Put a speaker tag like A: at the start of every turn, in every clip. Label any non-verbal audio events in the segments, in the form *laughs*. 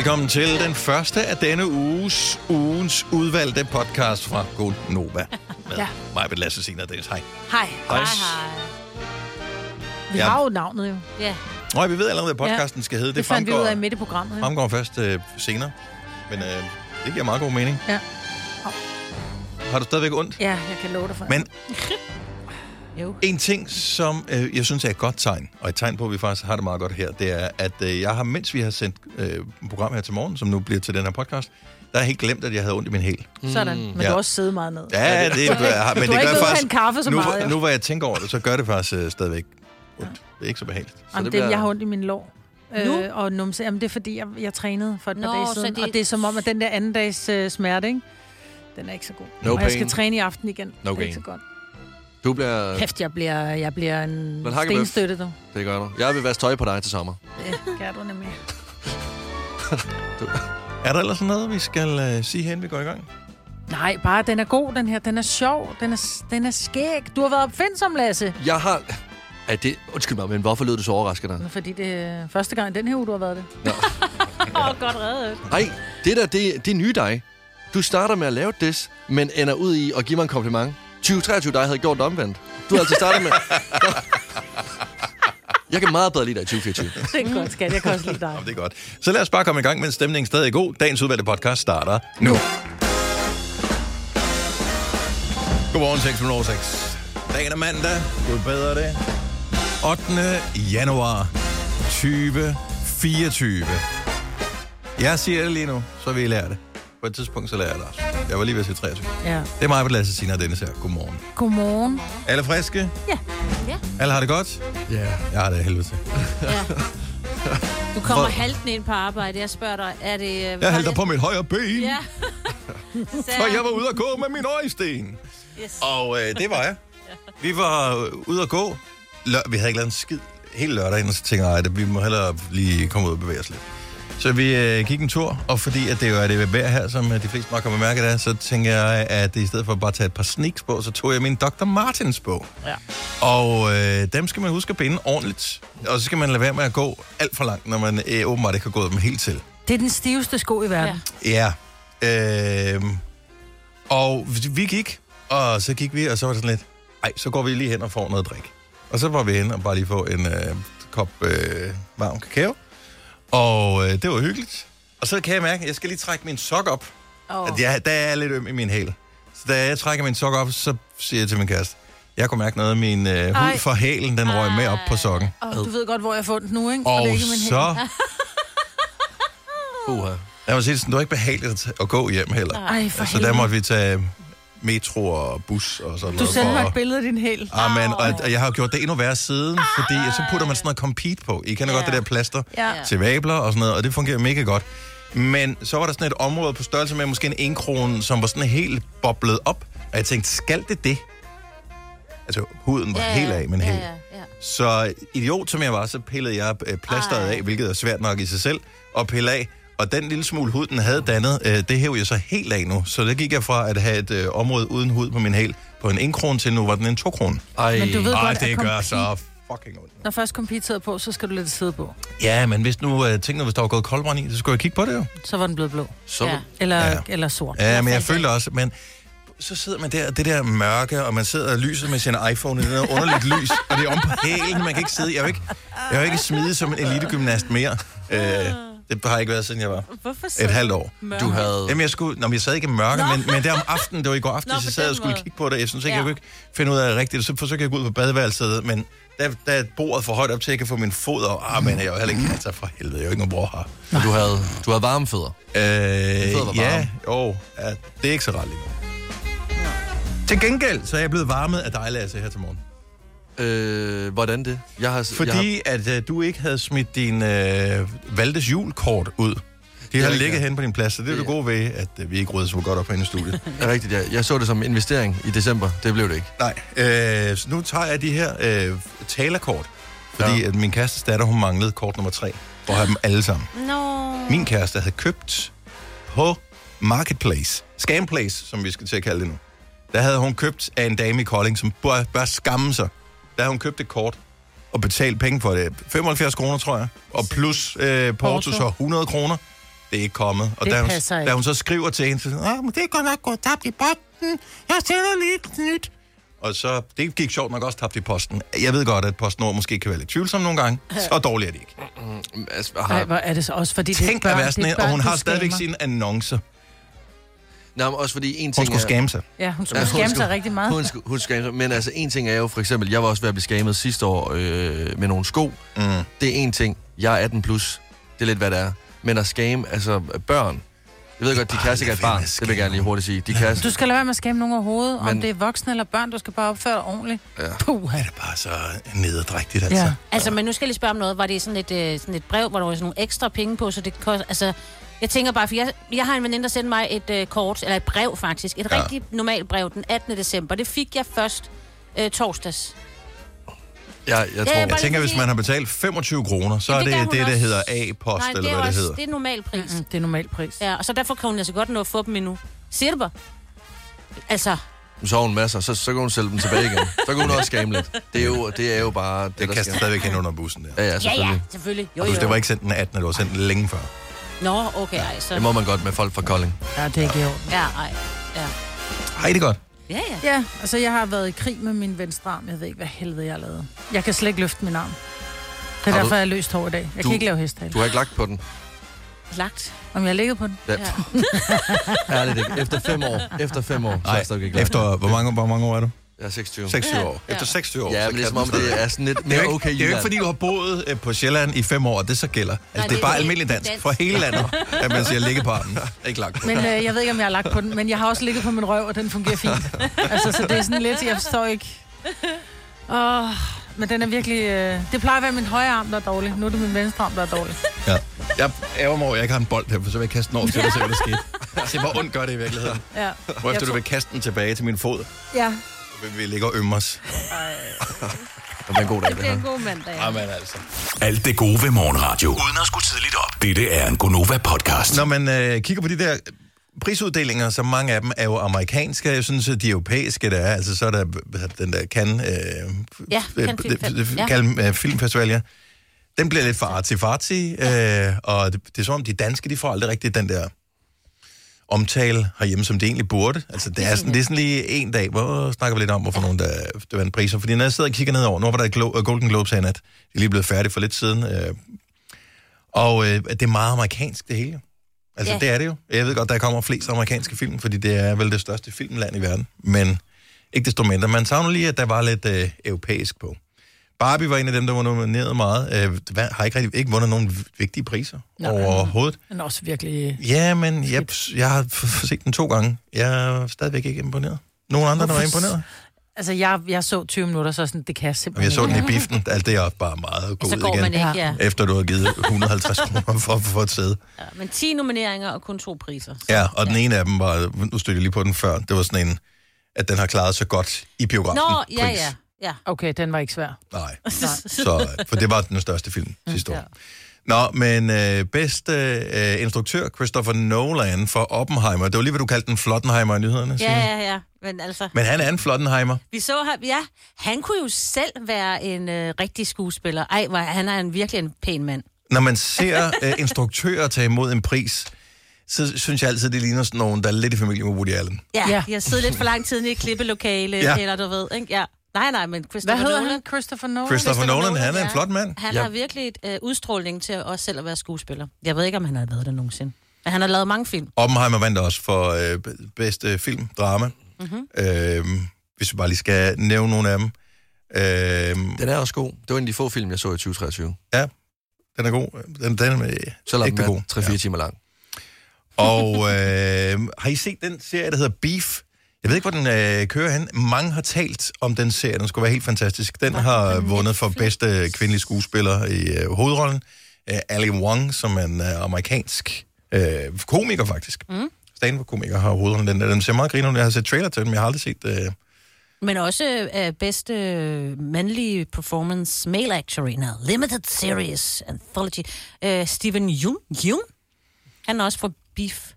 A: Velkommen til den første af denne uges, ugens udvalgte podcast fra God Nova. Med ja.
B: Ja.
A: mig, Britt Lasse, Signe og Dennis. Hej.
B: Hej.
A: Hej.
C: Hej.
B: Vi
A: Ja.
B: har jo navnet jo.
C: Ja.
A: Nå, vi ved allerede, hvad podcasten skal hedde.
B: Det,
A: Det,
B: det fandt vi ud af
A: fremgår,
B: midt i programmet. jo.
A: fremgår først øh, senere. Men øh, det giver meget god mening.
B: Ja.
A: Har du stadigvæk ondt?
B: Ja, jeg kan love dig for.
A: Men *laughs*
B: Jo.
A: en ting, som øh, jeg synes er et godt tegn, og et tegn på, at vi faktisk har det meget godt her, det er, at øh, jeg har, mens vi har sendt øh, et program her til morgen, som nu bliver til den her podcast, der har jeg helt glemt, at jeg havde ondt i min hæl.
B: Sådan. Men
A: Ja.
B: du har også siddet meget ned.
A: Ja, det, det,
B: Du har
A: har, men
B: ikke
A: det gør faktisk...
B: en kaffe så
A: nu,
B: meget, jo.
A: nu hvor jeg tænker over det, så gør det faktisk øh, stadigvæk ondt. Det er ikke så behageligt.
B: Jamen,
D: det
B: det,
D: bliver-
B: Jeg har ondt i min lår.
C: Nu?
B: Øh, og numse. Jamen, det er fordi, jeg, jeg trænede for et par
C: Nå,
B: dage
C: så
B: siden.
C: det-
B: Og det er som om, at den der anden dags øh, smerte, ikke? den er ikke så god.
D: No
B: og jeg skal
D: pain.
B: træne i aften igen.
D: No
B: det er ikke
D: gain.
B: så godt.
D: Du bliver...
B: Kæft, jeg bliver, jeg bliver en
D: Men
B: stenstøtte, du.
D: Det gør du. Jeg vil vaske tøj på dig til sommer.
B: Det kan du nemlig. *laughs*
A: Er der ellers sådan noget, vi skal øh, sige hen, vi går i gang?
B: Nej, bare den er god, den her. Den er sjov. Den er, den er skæg. Du har været opfindsom, Lasse.
D: Jeg har... Er det... Undskyld mig, men hvorfor lød du så overraskende?
B: Fordi det er første gang i den her uge, du har været det. *laughs*
C: Åh, oh, godt reddet.
D: Nej, det der, det, det er nye dig. Du starter med at lave det, men ender ud i at give mig en kompliment. 2023 dig havde gjort det omvendt. Du har altså startet med... *laughs* Jeg kan meget bedre lide dig i 2024.
B: Det er godt, skat. Jeg kan også lide dig.
A: Jamen, det er godt. Så lad os bare komme i gang, mens stemningen stadig er god. Dagens udvalgte podcast starter nu. Godmorgen, 6 minutter over 6. Dagen er mandag. Gud bedre det. 8. januar 2024. Jeg siger det lige nu, så vi lærer det. På et tidspunkt, så lærer jeg det også. Jeg var lige ved at sige 23.
B: Ja.
A: Det er mig, Lasse Sina og Dennis her. Godmorgen.
B: Godmorgen.
A: Alle friske?
B: Ja.
C: Ja.
A: Alle har det godt?
D: Ja. Yeah.
A: Jeg har det af helvede til.
C: Ja. *laughs* Du kommer
A: Hvor-
C: haltende ind på arbejde. Jeg spørger dig, er det... øh,
A: Jeg halter på mit højre ben.
C: Ja. *laughs* Så,
A: Og jeg var ude at gå med min øjesten.
C: Yes.
A: Og øh, det var jeg. Vi var øh, ude at gå. Lør- vi havde ikke lavet en skid hele lørdagen, og så tænkte jeg, at vi må hellere lige komme ud og bevæge os lidt. Så vi øh, gik en tur, og fordi at det jo er det vejr her, som øh, de fleste nok har bemærket af, så tænker jeg, at i stedet for bare at tage et par sneaks på, så tog jeg min Dr. Martens bog.
B: Ja.
A: Og øh, dem skal man huske at binde ordentligt. Og så skal man lade være med at gå alt for langt, når man øh, åbenbart ikke har gået dem helt til.
B: Det er den stiveste sko i verden.
C: Ja.
A: Ja. Øh, og vi gik, og så gik vi, og så var det sådan lidt, ej, så går vi lige hen og får noget drik. Og så var vi hen og bare lige få en øh, kop øh, varm kakao. Og øh, det var hyggeligt. Og så kan jeg mærke, at jeg skal lige trække min sok op.
B: Oh.
A: At jeg, der er lidt øm i min hæl. Så da jeg trækker min sok op, så siger jeg til min kæreste, jeg kunne mærke noget af min øh, hud
B: Ej.
A: fra hælen, den røg med op på sokken.
B: Oh, du ved godt, hvor jeg har fundet den nu, ikke?
A: Og
B: det er ikke min hæl.
A: så,
D: Uha.
A: jeg må sige det sådan, det var ikke behageligt at gå hjem heller.
B: Ej, for
A: Så der
B: helvede.
A: måtte vi tage metro og bus og sådan
B: Du
A: noget.
B: sendte mig et billede af din hæl.
A: Amen, og, og jeg har jo gjort det endnu værre siden, fordi så putter man sådan noget compete på. I kender ja. godt det der plaster
B: Ja.
A: til vabler og sådan noget, og det fungerer mega godt. Men så var der sådan et område på størrelse med måske en enkrone, som var sådan helt boblet op. Og jeg tænkte, skal det det? Altså, huden var ja, helt af, men
C: ja,
A: helt.
C: ja, ja.
A: Så idiot som jeg var, så pillede jeg øh, plasteret
C: Ej.
A: af, hvilket er svært nok i sig selv, og pille af. Og den lille smule hud, den havde dannet, øh, det hæv jeg så helt af nu. Så der gik jeg fra at have et øh, område uden hud på min hæl på en 1 krone til nu var den en 2 krone.
D: Ej.
B: Men du ved
A: Ej,
B: godt,
A: det gør
B: compete-
A: så fucking ondt.
B: Når først sidder på, så skal du lade det sidde på.
A: Ja, men hvis nu, øh, tænk nu, hvis der var gået koldbrand i, så skulle jeg kigge på det jo.
B: Så var den blevet blå.
D: Så,
C: Ja.
B: Eller,
A: Ja.
B: eller sort.
A: Ja, men jeg føler også, men så sidder man der, det der mørke, og man sidder og lyset med sin iPhone i det der underligt lys, og det er om på hælen, man kan ikke sidde. Jeg er jo ikke, jeg er jo ikke smidig som en elitegymnast mere. Øh, det har ikke været, siden jeg var
C: Hvorfor så?
A: et halvt år.
D: du havde...
A: Jamen, jeg, skulle, nå, men jeg sad ikke i mørke, men, men det om aftenen, det var i går aften,
C: Nå,
A: så sad jeg og skulle
C: måde.
A: kigge på det. Jeg synes ikke,
C: Ja.
A: jeg kunne ikke finde ud af det rigtigt. Så forsøgte jeg at gå ud på badeværelset, men der, der er bordet for højt op til, at jeg kan få min fod og ah, men jeg er jo heller ikke altså for helvede, jeg er jo ikke nogen bror her.
D: Du havde, du havde varme fødder. fødder var
A: Øh, ja, jo, ja, det er ikke så rart lige nu. Til gengæld, så er jeg blevet varmet af dig, Lasse, her til morgen.
D: Øh, hvordan det? Jeg har, jeg har,
A: Fordi at øh, du ikke havde smidt din øh, Valdes julekort ud. De har ligget
D: ja.
A: hen på din plads, så det er det
D: Ja.
A: gode ved, at øh, vi ikke rydder så godt op herinde i studiet. *laughs*
D: er rigtigt, ja. Jeg så det som investering i december. Det blev det ikke.
A: Nej, øh, så nu tager jeg de her øh, talerkort, fordi
D: Ja.
A: at min kærestes datter, hun manglede kort nummer tre, for at have dem alle sammen.
C: Nå.
A: Min kæreste havde købt på Marketplace, Scamplace, som vi skal til at kalde det nu. Der havde hun købt af en dame i Kolding, som bør, bør skamme sig. Der havde hun købt et kort og betalt penge for det. 75 kroner, tror jeg. Og plus øh, porto, så 100 kroner. Det er ikke kommet. Og
B: Det
A: da hun,
B: ikke.
A: da hun så skriver til hende, så "Ah, men det er godt nok gået tabt i posten. Jeg sender lige et nyt. Og så, det gik sjovt nok også tabt i posten. Jeg ved godt, at PostNord måske kan være lidt tvivlsom nogle gange. Så dårligt er de ikke.
D: Altså,
B: Nej,
D: har,
B: hvor er det så også, fordi det er
A: Tænk
B: børn,
A: at være
B: det er børn,
A: og hun har stadigvæk
B: scammer.
A: sine annoncer.
D: Nej, men også fordi en
A: Hun
D: ting
A: skulle
D: er...
A: skamme sig.
B: Ja, hun skulle
D: Ja, hun
B: skamme
D: skulle-
B: sig rigtig meget.
D: Hun, skulle- hun scammer sig. Men altså, en ting er jo for eksempel, jeg var også ved at blive scammet sidste år øh, med nogle sko.
A: Mm.
D: Det er en ting. Jeg er 18 plus. Det er lidt, hvad det er. Men at scam, altså børn. Jeg ved godt, de kan sikkert
A: lad
D: et barn. Det vil jeg gerne lige hurtigt sige. De kan...
B: Du skal lade være med at skamme nogen overhovedet, om
D: Men-
B: det er voksne eller børn. Du skal bare opføre dig ordentligt.
D: Ja.
B: Puh,
A: Det er bare så nederdrægtigt, altså.
B: Ja.
C: Altså, men nu skal jeg lige spørge om noget. Var det sådan et, øh, sådan et brev, hvor der var sådan nogle ekstra penge på, så det kost, altså... Jeg tænker bare, for jeg, jeg har en veninde, der sendte mig et øh, kort, eller et brev faktisk. Et
A: Ja.
C: ja. rigtig normalt brev den 18. december. Det fik jeg først øh, torsdags.
D: Ja, jeg
C: Ja,
D: tror...
C: jeg
A: Jeg tænker,
C: lige
A: hvis man har betalt 25 kroner, så er
C: Jamen, det
A: det
C: gør
A: det,
C: hun
A: der hedder A-post,
C: Nej,
A: eller
C: det er
A: hvad det
C: også,
A: hedder.
C: det er normal pris.
B: Mm, det er normal pris.
C: Ja, og så derfor kan hun altså godt nå at få dem endnu. Siger du bare? Altså,
D: Så har hun masser, så, så kan hun sælge dem tilbage igen. Så kan hun også scam lidt. Det er jo, det er jo bare det,
A: Det
D: der
A: kaster stadigvæk hen under bussen der.
D: Ja, ja,
C: ja,
D: selvfølgelig.
C: ja, selvfølgelig. Jo,
A: Og du,
C: jo.
A: det var ikke sendt den 18, det var sendt den længe før.
C: Nå, okay, ej, så...
D: Det må man godt med folk fra Kolding.
B: Ja, det er ikke i orden.
C: Ja, ej. Ja.
A: Hej, det godt.
C: Ja, ja.
B: Ja, altså jeg har været i krig med min venstre arm. Jeg ved ikke, hvad helvede jeg har lavet. Jeg kan slet ikke løfte min arm. Det er
D: Har du-
B: derfor, jeg er løst hår i dag. Jeg
D: Du-
B: kan ikke lave hesthale.
D: Du har ikke lagt på den.
C: Lagt.
B: Om jeg har ligget på den?
D: Ja.
C: Ja. *laughs*
D: Ærligt ikke. Efter fem år. Efter fem år. Så er
A: Nej, efter hvor mange, hvor mange år er du?
D: Jeg er 26.
A: 26 år.
C: Ja.
A: Efter 26 år.
D: Ja,
A: så
D: men det er som om, det er sådan lidt
A: Det er,
D: mere
A: ikke,
D: okay
A: det er jo ikke, fordi du har boet øh, på Sjælland i fem år, at det så gælder. Altså,
C: Nej,
A: det er
C: det-
A: bare
C: det-
A: almindelig
C: det er
A: dansk
C: dansk.
A: for hele landet, at man siger ligge på armen. *laughs* Ikke lagt.
B: Men øh, jeg ved ikke, om jeg har lagt på den. Men jeg har også ligget på min røv, og den fungerer fint. *laughs* altså, så det er sådan lidt, jeg forstår ikke. Åh, men den er virkelig... Øh, det plejer at være min højre arm, der er dårlig. Nu er det min venstre arm, der er dårlig.
A: Ja. Jeg ærger mig over, at jeg ikke har en bold her, for så vil jeg kaste den over til dig, se hvad der skete. *laughs* Se, hvor ondt gør det i virkeligheden.
B: Ja.
A: Hvorefter
B: Jeg
A: du vil kaste den tilbage til min fod,
B: Ja.
A: Vi ligge og ømme os.
D: Det er en god dag,
C: Det
D: det
C: bliver
D: her.
C: en god mandag. Ja.
A: Jamen altså.
E: Alt det gode ved morgenradio. Uden at skulle tidligt op. Dette er en Gonova-podcast.
A: Når man øh, kigger på de der prisuddelinger, så mange af dem er jo amerikanske. Jeg synes, at de europæiske, der er, altså så er der den der Cannes, øh,
C: Ja, Cannes Film-
A: øh,
C: ja.
A: Cannes, øh, Filmfestival, ja. Den bliver lidt for arty-farty, øh, og det, det er som om, de danske, de får aldrig rigtig den der omtale herhjemme, som det egentlig burde. Altså, det er sådan, det er sådan lige en dag, hvor snakker vi lidt om, hvorfor nogen, der, der vandt priser. Fordi når jeg sidder og kigger nedover, nu var der Glo- Golden Globes her i nat. De er lige blevet færdige for lidt siden. Øh, og øh, det er meget amerikansk, det hele. Altså,
C: Ja.
A: det er det jo. Jeg ved godt, der kommer flest amerikanske film, fordi det er vel det største filmland i verden. Men ikke desto mindre. Man savner lige, at der var lidt øh, europæisk på. Barbie var en af dem, der var nomineret meget. Øh, hvad- har ikke rigtig ikke vundet nogen vigtige priser
B: Nej.
A: overhovedet.
B: Den er også virkelig...
A: Ja, men jeg, jeg har f- f- set den to gange. Jeg er stadigvæk ikke imponeret. Nogen andre, der var imponeret?
B: Altså, jeg, jeg så 20 minutter, så sådan, det kan jeg
A: Og
B: simpelthen
A: jeg så den i *laughs* biften. Alt det er bare meget
C: Så
A: god
C: går
A: igen.
C: man ikke, ja.
A: Efter du har givet 150 *laughs* kroner for, for et sæde.
C: ja. Men 10 nomineringer og kun to priser. Så.
A: Ja, og den ene af dem var, nu stødte jeg lige på den før, det var sådan en, at den har klaret sig godt i biografen.
C: Nå, ja,
A: pris.
C: ja. Ja.
B: Okay, den var ikke svær. *laughs*
A: Nej, så, for det var den største film sidste år.
B: Ja.
A: Nå, men øh, bedste øh, instruktør, Christopher Nolan for Oppenheimer. Det var lige, hvad du kaldte den Flottenheimer i nyhederne,
C: Ja, ja, ja. Men altså,
A: Men han er en Flottenheimer.
C: vi så ham, ja, han kunne jo selv være en øh, rigtig skuespiller. Ej, hvor, han er en virkelig en pæn mand.
A: Når man ser øh, instruktører tage imod en pris, så synes jeg altid, det ligner sådan nogen, der er lidt i familie med Woody Allen.
C: Ja,
B: Ja.
C: jeg sidder lidt for lang tid i et klippelokale,
A: ja.
C: eller du ved, ikke? Ja. Nej, nej, men
B: Hvad
C: Christopher
B: hedder
C: Nolan,
B: han? Christopher Nolan?
A: Christopher Nolan, han er en
C: ja.
A: flot mand.
C: Han
D: Ja.
C: har virkelig et øh, udstråling til også selv at være skuespiller. Jeg ved ikke, om han har lavet det nogensinde. Men han har lavet mange film.
A: Oppenheimer vandt også for øh, bedste film, drama. Mm-hmm. Øh, hvis vi bare lige skal nævne nogle af dem. Øh,
D: Den er også god. Det var en af de få film, jeg så i 2023.
A: ja, den er god. Den, den er
D: Selvom
A: ægte
D: den
A: god.
D: er 3-4 timer lang.
A: Og øh, har I set den serie, der hedder Beef? Jeg ved ikke, hvor den øh, kører hen. Mange har talt om den serie. Den skulle være helt fantastisk. Den har vundet for bedste kvindelige skuespiller i øh, hovedrollen. Øh, Ali Wong, som er en øh, amerikansk øh, komiker, faktisk. Mm. Stand-up-komiker har hovedrollen. Den, den ser meget griner. Jeg har set trailer til den, men jeg har aldrig set... Øh,
C: Men også øh, bedste mandlige performance male actor in a limited series anthology. Øh, Steven Jung, Jung? Han er også fra Beef.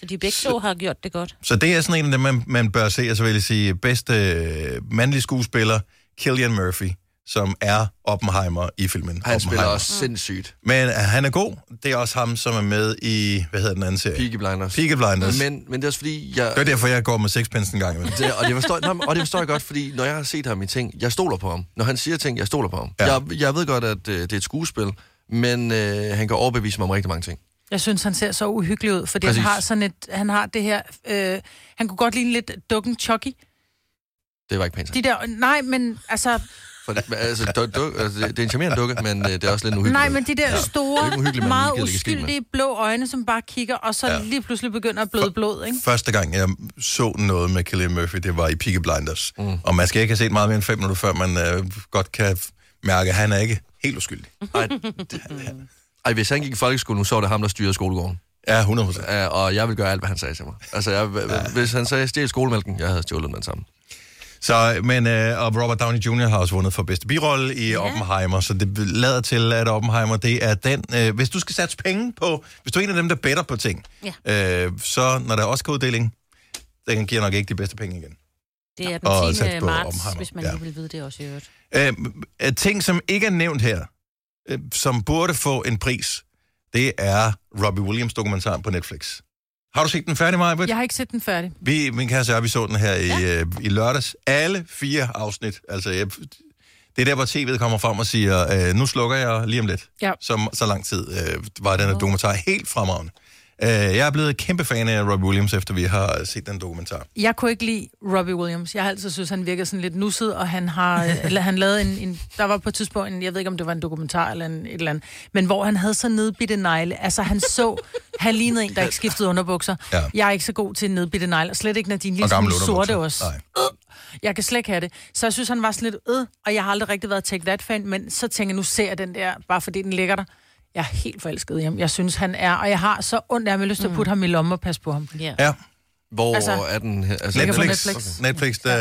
C: Så de begge to har gjort det godt.
A: Så det er sådan en af dem, man, man bør se, og så vil jeg sige, bedste øh, mandlige skuespiller, Killian Murphy, som er Oppenheimer i filmen.
D: Han spiller også sindssygt.
A: Men øh, han er god. Det er også ham, som er med i, hvad hedder den anden serie?
D: Peaky Blinders.
A: Peaky Blinders. Men...
D: Men, det er også fordi, jeg...
A: Det er derfor, jeg går med sixpence en gang imellem.
D: Det, og, det forstår, nej, og det forstår jeg godt, fordi når jeg har set ham i ting, jeg stoler på ham. Når han siger ting, jeg stoler på ham.
A: Ja.
D: Ja. Jeg, jeg ved godt, at øh, det er et skuespil, men øh, han kan overbevise mig om rigtig mange ting.
B: Jeg synes, han ser så uhyggelig ud, fordi
D: Præcis.
B: han har sådan et, han har det her, øh, han kunne godt ligne lidt dukken Chucky.
D: Det var ikke pænt.
B: De der, nej, men altså,
D: For det, altså, du, du, altså, det er en charmerende dukke, men øh, det er også lidt en uhyggelig
B: nej, men de der
D: er
B: store,
D: uhyggeligt, men
B: meget uskyldige blå øjne, som bare kigger, og så
A: Ja.
B: ja. lige pludselig begynder at bløde blod, ikke?
A: Første gang, jeg så noget med Cillian Murphy, det var i Peaky Blinders. Mm. Og man skal ikke have set meget mere end fem minutter, før man øh, godt kan mærke, at han er ikke helt uskyldig.
D: Ej, *laughs* det, ej, hvis han gik i folkeskole nu, så var det ham, der styrede skolegården.
A: Ja, 100 procent.
D: Ja, og jeg vil gøre alt, hvad han sagde til mig. Altså, jeg, ja. hvis han sagde, stjæl skolemælken, jeg havde stjålet den sammen.
A: Så, men, øh, og Robert Downey Jr. har også vundet for bedste birolle i ja. Oppenheimer, så det lader til, at Oppenheimer, det er den... Øh, hvis du skal satse penge på... Hvis du er en af dem, der better på ting,
C: Ja.
A: øh, så når der er Oscar-uddeling, den giver nok ikke de bedste penge igen.
C: Det er den
A: Og
C: 10.
A: sat på
C: marts, hvis man
A: Ja.
C: lige vil vide det også i øvrigt.
A: Øh, ting, som ikke er nævnt her, øh, som burde få en pris, det er Robbie Williams dokumentaren på Netflix. Har du set den færdig, Maja?
B: Jeg har ikke set den færdig.
A: Vi, min kæreste og jeg, vi så den her i, ja. øh, i lørdags. Alle fire afsnit. Altså, jeg, det er der, hvor tv'et kommer frem og siger, øh, nu slukker jeg lige om lidt.
B: Ja.
A: Så, så lang tid øh, var den her dokumentar helt fremragende. Øh, jeg er blevet kæmpe fan af Robbie Williams, efter vi har set den dokumentar.
B: Jeg kunne ikke lide Robbie Williams. Jeg har altid synes, han virker sådan lidt nusset, og han har, *laughs* eller han lavede en, en, der var på et tidspunkt, en, jeg ved ikke, om det var en dokumentar eller en, et eller andet, men hvor han havde så nedbitte negle. Altså, han så, han lignede en, der ikke skiftede underbukser.
A: Ja.
B: Jeg er ikke så god til nedbitte negle, og slet ikke, når de er en lille smule sorte også.
A: Nej.
B: Jeg kan slet ikke have det. Så jeg synes, han var sådan lidt øh, og jeg har aldrig rigtig været Take That-fan, men så tænker jeg, nu ser jeg den der, bare fordi den ligger der. Jeg er helt forelsket i ham. Jeg synes, han er, og jeg har så ondt af ham, jeg har lyst til at putte ham i lommen og passe på ham.
C: Ja.
A: Ja,
D: Hvor
B: Altså,
D: er den? Altså,
A: Netflix.
B: Netflix.
A: Netflix, der,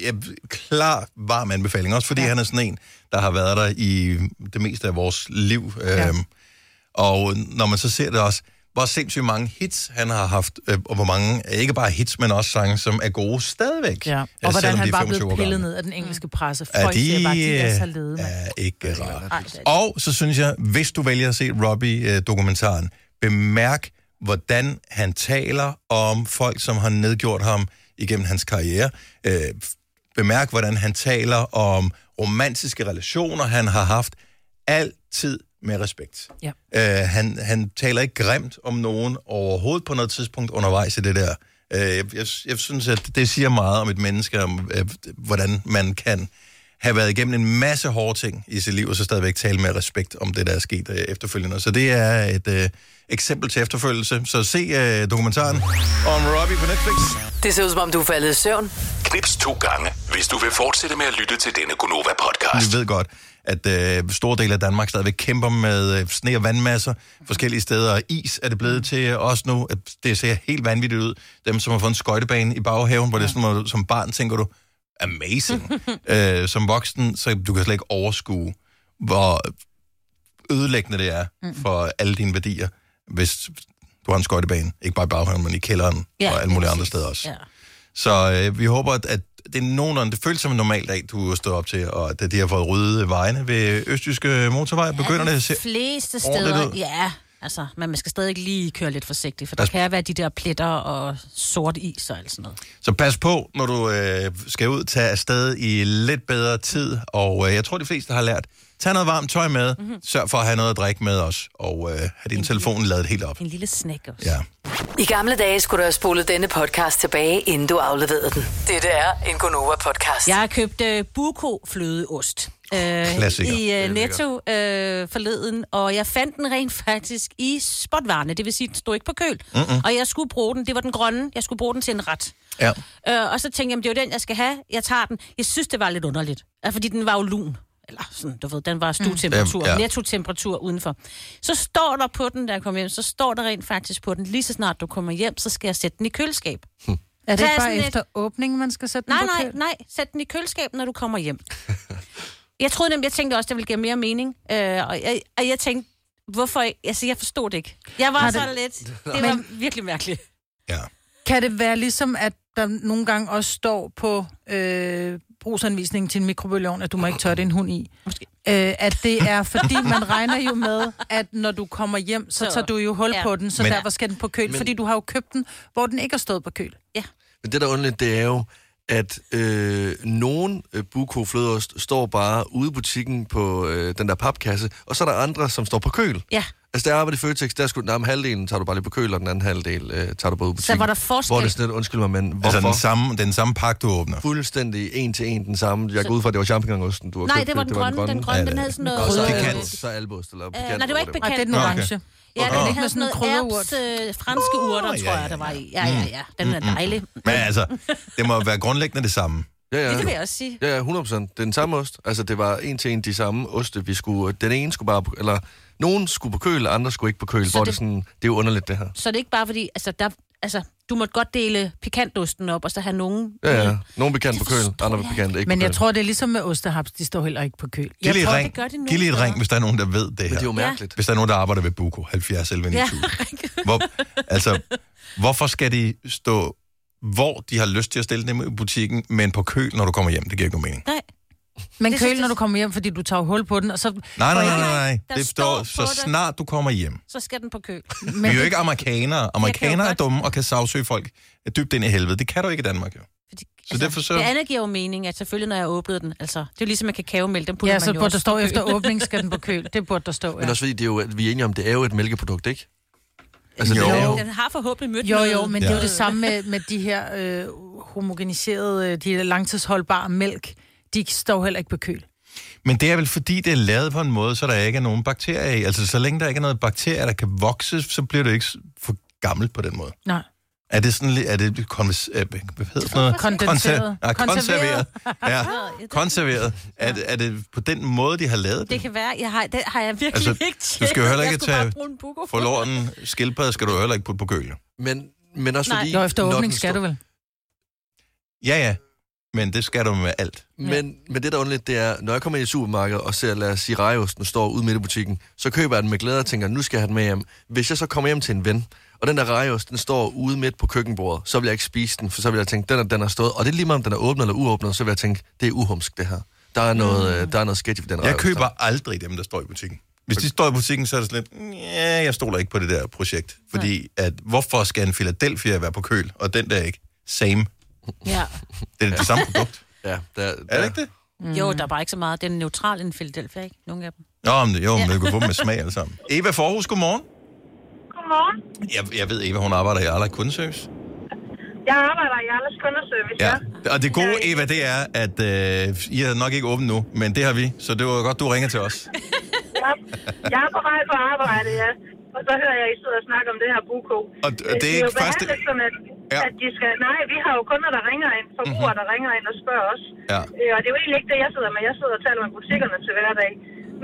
A: ja, klar varm anbefaling. Også fordi. Ja. han er sådan en, der har været der i det meste af vores liv.
B: Ja.
A: Øhm, og når man så ser det også, hvor sindssygt mange hits han har haft, øh, og hvor mange, ikke bare hits, men også sange, som er gode stadigvæk.
B: Ja.
A: øh,
B: Og hvordan
A: selvom de
B: han
A: er
B: var
A: 25
B: blevet
A: år
B: pillet ned af den engelske presse.
A: Er
B: Folk siger bare, de er så
A: de
B: lede, mand.
A: er ikke
B: er-
A: Og så synes jeg, hvis du vælger at se Robbie-dokumentaren, bemærk, hvordan han taler om folk, som har nedgjort ham igennem hans karriere. Øh, bemærk, hvordan han taler om romantiske relationer, han har haft. Altid med respekt.
B: Ja.
A: Øh, han, han taler ikke grimt om nogen overhovedet på noget tidspunkt undervejs i det der. Øh, jeg, jeg, jeg synes, at det siger meget om et menneske, om øh, hvordan man kan have været igennem en masse hårde ting i sit liv, og så stadigvæk tale med respekt om det, der er sket øh, efterfølgende. Så det er et øh, eksempel til efterfølgelse. Så se øh, dokumentaren om Robbie på Netflix.
F: Det ser ud som om, du er faldet i søvn.
E: Knips to gange, hvis du vil fortsætte med at lytte til denne Gonova-podcast.
A: Vi ved godt, at øh, store dele af Danmark stadigvæk kæmper med øh, sne og vandmasser forskellige steder, is er det blevet til også nu. At det ser helt vanvittigt ud. Dem, som har fået en skøjtebane i baghaven, hvor det er sådan, hvor som barn tænker du, amazing. *laughs* øh, som voksen, så du kan slet ikke overskue, hvor ødelæggende det er for alle dine værdier, hvis du har en skøjtebane. Ikke bare i baghaven, men i kælderen
C: Ja,
A: og alle mulige andre steder også.
C: Ja.
A: Så øh, vi håber, at, at det er nogenlunde, det føles som en normal dag, du står op til, og at de har fået ryddet vejene ved Østjyske Motorvej. Begynder det at se...
C: fleste steder,
A: ud.
C: ja. Altså, men man skal stadig lige køre lidt forsigtigt, for der
A: Altså-
C: kan være de der pletter og sort is og alt sådan noget.
A: Så pas på, når du øh, skal ud, tage afsted i lidt bedre tid, og øh, jeg tror, de fleste har lært, tag noget varmt tøj med,
C: Mhm.
A: mm-hmm. sørg for at have noget at drikke med os, og øh, have din telefon ladet helt op.
C: En lille snack også.
A: Ja.
F: I gamle dage skulle du have spolet denne podcast tilbage, inden du afleverede den. Dette er en Gonova-podcast.
C: Jeg har købt uh, Buko flødeost. Øh,
A: Klassiker.
C: I uh, Netto øh, forleden, og jeg fandt den rent faktisk i spotvarene, det vil sige, den stod ikke på køl. Mm-mm. Og jeg skulle bruge den, det var den grønne, jeg skulle bruge den til en ret.
A: ja.
C: Øh, og så tænkte jeg, det er jo den, jeg skal have. Jeg tager den. Jeg synes, det var lidt underligt. Altså, fordi den var jo lun. Eller sådan, du ved, den var stuetemperatur,
A: Mm.
C: mm.
A: Ja.
C: netto-temperatur udenfor. Så står der på den, da jeg kom hjem, så står der rent faktisk på den, lige så snart du kommer hjem, så skal jeg sætte den i køleskab.
B: Er det ikke bare efter åbningen, man skal sætte
C: Nej,
B: den på
C: nej,
B: køl?
C: nej. Sæt den i køleskab, når du kommer hjem. *laughs* jeg troede nemlig, jeg tænkte også, det ville give mere mening. Øh, og, jeg, og jeg tænkte, hvorfor ikke? Altså, jeg forstod det ikke. Jeg var
B: Har
C: så
B: det-
C: lidt... *laughs* Det var virkelig mærkeligt.
A: ja.
B: Kan det være ligesom, at der nogle gange også står på, øh, brugsanvisningen til en mikrobølgeovn, at du må ikke tørre din hund i. Øh, at det er, fordi *laughs* man regner jo med, at når du kommer hjem, så
C: Så-
B: tager du jo hul
C: ja.
B: på den, så
A: Men-
B: derfor skal den på køl.
D: Men-
B: Fordi du har jo købt den, hvor den ikke har stået på køl.
D: Men det, der er underligt, det er jo, at øh, nogen øh, Buko flødeost står bare ude i butikken på øh, den der papkasse, og så er der andre, som står på køl.
C: Ja,
D: Altså, der arbejder i Føtex, der skulle, nah, halvdelen tager du bare lige på køl, og den anden halvdel øh, tager du bare ud i butikken.
C: så var der
D: Hvor er
C: forskel.
D: det sådan lidt, undskyld mig, men hvorfor?
A: Altså den samme, den samme pakke, du åbner.
D: Fuldstændig en til en den samme. Jeg går ud fra, at det var champignonosten, du har
C: Nej,
D: købt.
C: det var den grønne. Den grønne, den havde sådan
D: Og
C: noget...
D: så,
A: Krydder.
D: øh, så albost, eller
C: Øh,
D: pikant.
C: nej, det var ikke.
B: Ej, det er den
C: Nå,
A: okay.
C: Ja, den
A: Åh.
C: havde
B: Med
C: sådan noget
B: krydderurt.
C: øh, franske urter,
A: Åh,
C: tror
A: ja,
C: jeg,
A: ja.
C: der var i. Ja, ja, ja. Den er dejlig.
A: Men altså, det må være grundlæggende det samme.
D: Ja, ja.
C: Det vil jeg også sige.
D: Ja, ja, 100 procent. Det er den samme ost. Altså, det var en til en de samme oste, vi skulle... Den ene skulle bare... På, eller, nogen skulle på køl, og andre skulle ikke på køl.
C: Så
D: hvor det,
C: det-
D: det, sådan, det er jo underligt, det her.
C: Så det er ikke bare fordi, altså, der, altså, du måtte godt dele pikantosten op, og så have nogen...
D: Ja, ja. Nogen bekendt på
C: Det
D: køl, andre bekendt ikke
B: Men
D: på
B: jeg tror, det er ligesom med ostehaps, de står heller ikke på køl.
A: Giv
B: Jeg
A: lige et
B: tror,
A: ring.
C: det gør de nogle
A: Giv lige et ring, hvis der er nogen, der ved det
D: Men
A: her.
D: det er jo
C: Ja.
D: mærkeligt.
A: Hvis der er nogen, der arbejder ved Buko, 70 11
C: Ja,
A: 9000. *laughs* Hvor, altså, hvorfor skal de stå, hvor de har lyst til at stille dem i butikken, men på køl, når du kommer hjem? Det giver ikke nogen mening.
C: nej.
B: Men
C: Det
B: køl,
C: synes
B: når du kommer hjem, fordi du tager hul på den, og så...
A: Nej, nej, nej, nej, Det
C: står
A: så snart du kommer hjem.
C: Så skal den på køl.
A: Men, vi er jo ikke amerikanere. Amerikanere er dumme og kan sagsøge folk dybt ind i helvede. Det kan du ikke i Danmark, jo.
C: Fordi,
A: Så derfor så-
C: Det andet giver jo mening, at selvfølgelig, når jeg åbnede den, altså, det er jo ligesom med kakaomælk, den putter
B: Ja,
C: man
B: så
C: jo
B: burde der stå efter *laughs* åbning, skal den på køl. Det burde der stå,
D: Men
B: ja.
D: også fordi, det er jo, at vi er enige om, det er jo et mælkeprodukt, ikke? Altså,
A: Jo.
D: det er jo...
C: Den har forhåbentlig mødt
B: Jo, jo, men det er
A: Ja.
B: jo det samme med, med de her øh, homogeniserede, de her langtidsholdbare mælk. De står heller ikke på køl.
A: Men det er vel fordi, det er lavet på en måde, så der ikke er nogen bakterier i. Altså, så længe der ikke er noget bakterier, der kan vokse, så bliver det ikke for gammelt på den måde.
B: Nej.
A: Er det sådan lidt, er det konves, øh, hvad hedder sådan noget?
B: Kondenseret.
A: Konser- ja, konserveret. Ja, konserveret. Er, det- er det på den måde, de har lavet det?
C: Det kan være, jeg har, det har jeg virkelig
A: Altså,
C: ikke
A: du skal jo heller ikke tage. Forloren skildpadde skal du heller ikke putte på køl.
D: Men, men også
C: Nej.
D: fordi...
B: Jo, efter
D: når
B: åbning
D: den
B: skal
D: står-
B: du vel.
A: Ja, ja. Men det skal du med alt.
D: Men, men det, der er underligt, det er, når jeg kommer ind i supermarkedet og ser, lad os sige, rejeosten står ude midt i butikken, så køber jeg den med glæde og tænker, nu skal jeg have den med hjem. Hvis jeg så kommer hjem til en ven, og den der rejeost, den står ude midt på køkkenbordet, så vil jeg ikke spise den, for så vil jeg tænke, den, er, den har stået. Og det er lige meget, om den er åbnet eller uåbnet, så vil jeg tænke, det er uhumsk, det her. Der er noget, mm. der er noget sketchy ved den
A: Jeg køber aldrig dem, der står i butikken. Hvis de står i butikken, så er det sådan lidt, ja, jeg stoler ikke på det der projekt. Fordi, at, hvorfor skal en Philadelphia være på køl, og den der ikke? Same.
C: Ja.
A: Det er det samme produkt.
D: Ja, der, der,
A: Er det ikke det?
C: Mm. Jo, der er bare ikke så meget. Den er neutral end Philadelphia, ikke? Nogle af dem.
A: Nå, men, det- jo, men du kan få dem med smag alle sammen. Eva Forhus, godmorgen.
G: Godmorgen.
A: Jeg, jeg ved, Eva, hun arbejder i Arla Kundeservice.
G: Jeg arbejder i Arles kundeservice, ja.
A: Ja. Og det gode, Eva, det er, at øh, I er nok ikke åbent nu, men det har vi. Så det var godt, du ringer til os. *laughs*
G: ja. Jeg er på vej på arbejde, ja. Og så hører jeg, at I sidder og snakker om det her buko.
A: Og d- det er
G: jo
A: ikke første-
G: Sådan, at,
A: Ja.
G: at de skal... Nej, vi har jo kunder, der ringer ind. Forbrugere, mm-hmm. der ringer ind og spørger os.
A: Ja.
G: Øh, og det er jo egentlig ikke det, jeg sidder med. Jeg sidder og taler med butikkerne til hverdag.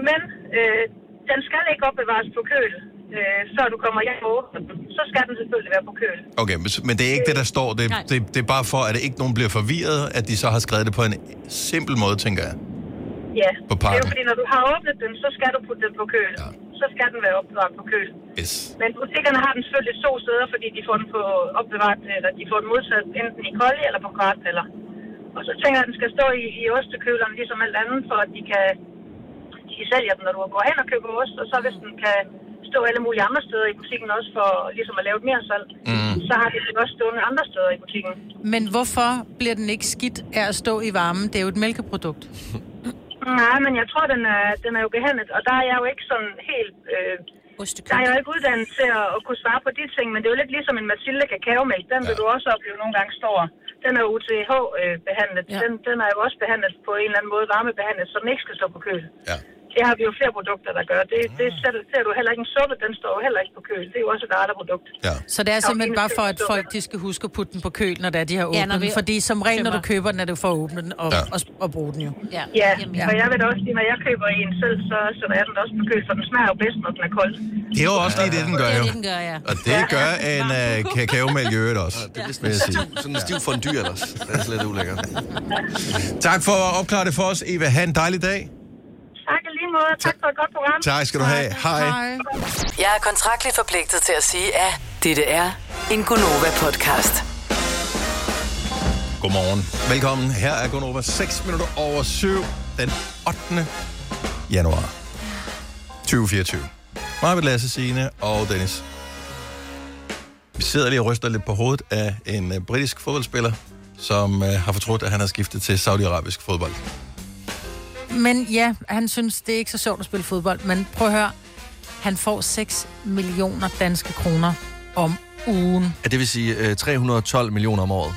G: Men øh, den skal ikke opbevares på køl, øh, før du kommer hjem den. Så skal den selvfølgelig være på køl.
A: Okay, men, men det er ikke det, der står. Det,
C: Nej.
A: det, det er bare for, at ikke nogen bliver forvirret, at de så har skrevet det på en simpel måde, tænker jeg.
G: Ja,
A: På
G: det er jo fordi, når du har åbnet den, så skal du putte den på køl.
A: Ja.
G: Så skal den være opbevaret på køl.
A: Yes.
G: Men butikkerne har den selvfølgelig to steder, fordi de får den på opbevaret, eller de får den modsat enten i kolde eller på kvadratpaller. Og så tænker jeg, at den skal stå i, i ostekøleren, ligesom alt andet, for at de kan, de sælger den, når du går hen og køber ost. Og så hvis den kan stå alle mulige andre steder i butikken også, for ligesom at lave et mere salg,
A: Mm.
G: så har de den også stående andre steder i butikken.
B: Men hvorfor bliver den ikke skidt af at stå i varmen? Det er jo et mælkeprodukt. *laughs*
G: Nej, men jeg tror, den er, den er jo behandlet, og der er jeg jo ikke sådan helt... Øh, Der er jeg jo ikke uddannet til at, at kunne svare på de ting, men det er jo lidt ligesom en Mathilde kakaomælk. Den vil
A: Ja.
G: du også opleve nogle gange står. Den er UTH-behandlet.
B: Ja.
G: øh, Den, den er jo også behandlet på en eller anden måde varmebehandlet, så den ikke skal stå på køl.
A: Ja.
G: Det har vi jo flere produkter, der gør. Det, det ser, ser du heller ikke en suppe, den står jo heller ikke på køl. Det er jo også et andet produkt.
A: Ja.
B: Så det er simpelthen
G: jo
B: bare for, at folk de skal huske at putte den på køl, når det er, de har
C: Ja,
B: åbnet
C: når
B: den.
C: vi-
B: Fordi som regel, når du køber den, er det for at åbne den og,
A: Ja.
B: og, og bruge den jo.
C: Ja,
G: Ja, ja. og jeg vil da også sige, når jeg køber en selv, så sætter jeg den også på køl, for den smager jo bedst, når den er kold.
A: Det er jo også lige det, den gør
C: Det er
A: jo.
C: det, den gør, ja.
A: Og det gør *laughs* en uh, kakaomælk i øvrigt også.
D: Det er
A: vil
D: sådan stiv, sådan en stiv fondue ellers. Det er slet ulækkert.
A: Tak for at opklare det for os, Eva. Ha' en dejlig dag.
G: Måde. Tak for et godt program.
A: Tak skal du have. Hej.
F: Jeg er kontraktligt forpligtet til at sige, at dette er en Gonova-podcast.
A: Godmorgen. Velkommen. Her er Gunova 6 minutter over 7 den 8. januar 2024. Mig, Lasse, Signe og Dennis. Vi sidder lige og ryster lidt på hovedet af en uh, britisk fodboldspiller, som uh, har fortrudt, at han har skiftet til saudiarabisk fodbold.
B: Men ja, han synes, det er ikke så sjovt at spille fodbold. Men prøv at høre, han får 6 millioner danske kroner om ugen.
D: Ja, det vil sige øh, 312 millioner om året.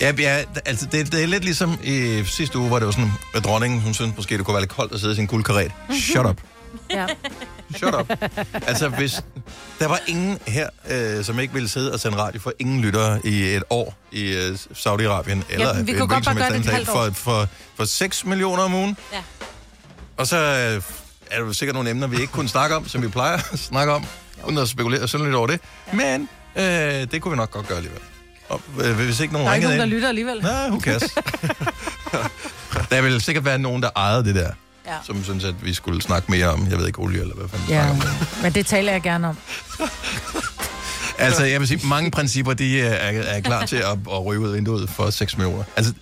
A: Ja, ja altså det, det er lidt ligesom i sidste uge, hvor det var sådan, at dronningen, hun synes måske, det kunne være lidt koldt at sidde i sin guldkaret. Shut up.
B: Ja.
A: Shut up. Altså, hvis der var ingen her, øh, som ikke ville sidde og sende radio for ingen lyttere i et år i øh, Saudi-Arabien, eller
B: vi
A: en
B: kunne godt bare gøre det et halvt
A: stat, for, for, for 6 millioner om ugen.
C: Ja.
A: Og så øh, er der sikkert nogle emner, vi ikke kunne snakke om, som vi plejer at snakke om, uden at spekulere sådan lidt over det. Men øh, det kunne vi nok godt gøre alligevel. Og øh, hvis ikke nogen
B: Der er ikke nogen, der lytter alligevel.
A: Nej, who cares? *laughs* der vil sikkert være nogen, der ejede det der,
B: Ja.
A: som synes, at vi skulle snakke mere om, jeg ved ikke, olie eller hvad fanden
B: Ja,
A: snakker om.
B: men det taler jeg gerne om. *laughs*
A: Altså, jeg vil sige, mange principper, de er, er klar til at, at ryge ud af vinduet for 6 millioner. Altså,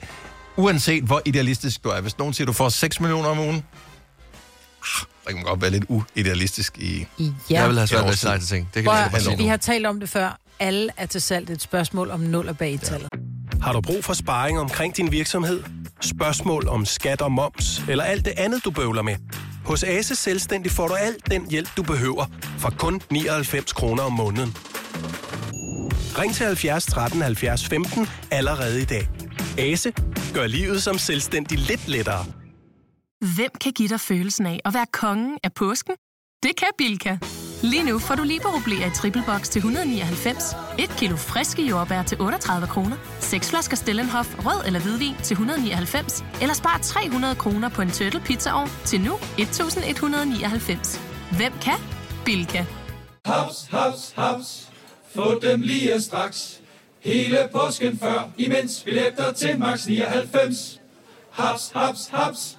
A: uanset hvor idealistisk du er, hvis nogen siger, du får 6 millioner om ugen, ah, så kan man godt være lidt uidealistisk i...
B: Ja.
D: Jeg vil have
A: Ja,
D: svært ved at sige ting. Det kan
B: Prøv,
A: år
B: vi har talt om det før. Alle er til salg. Et spørgsmål om 0 og bag tallet.
H: Har du brug for sparring omkring din virksomhed? Spørgsmål om skat og moms, eller alt det andet, du bøvler med? Hos Ase Selvstændig får du alt den hjælp, du behøver, for kun 99 kroner om måneden. Ring til 70 13 70 15 allerede i dag. Ase gør livet som selvstændig lidt lettere.
I: Hvem kan give dig følelsen af at være kongen af påsken? Det kan Bilka! Lige nu får du liberobleer i triple box til 199, et kilo friske jordbær til 38 kroner, seks flasker Stellenhof rød eller hvidvin til 199, eller spar 300 kroner på en turtle pizzaovn til nu 1199. Hvem kan? Bilka.
J: Haps, haps, haps. Få dem lige straks. Hele påsken før, imens billetter til max 99. Haps, haps, haps.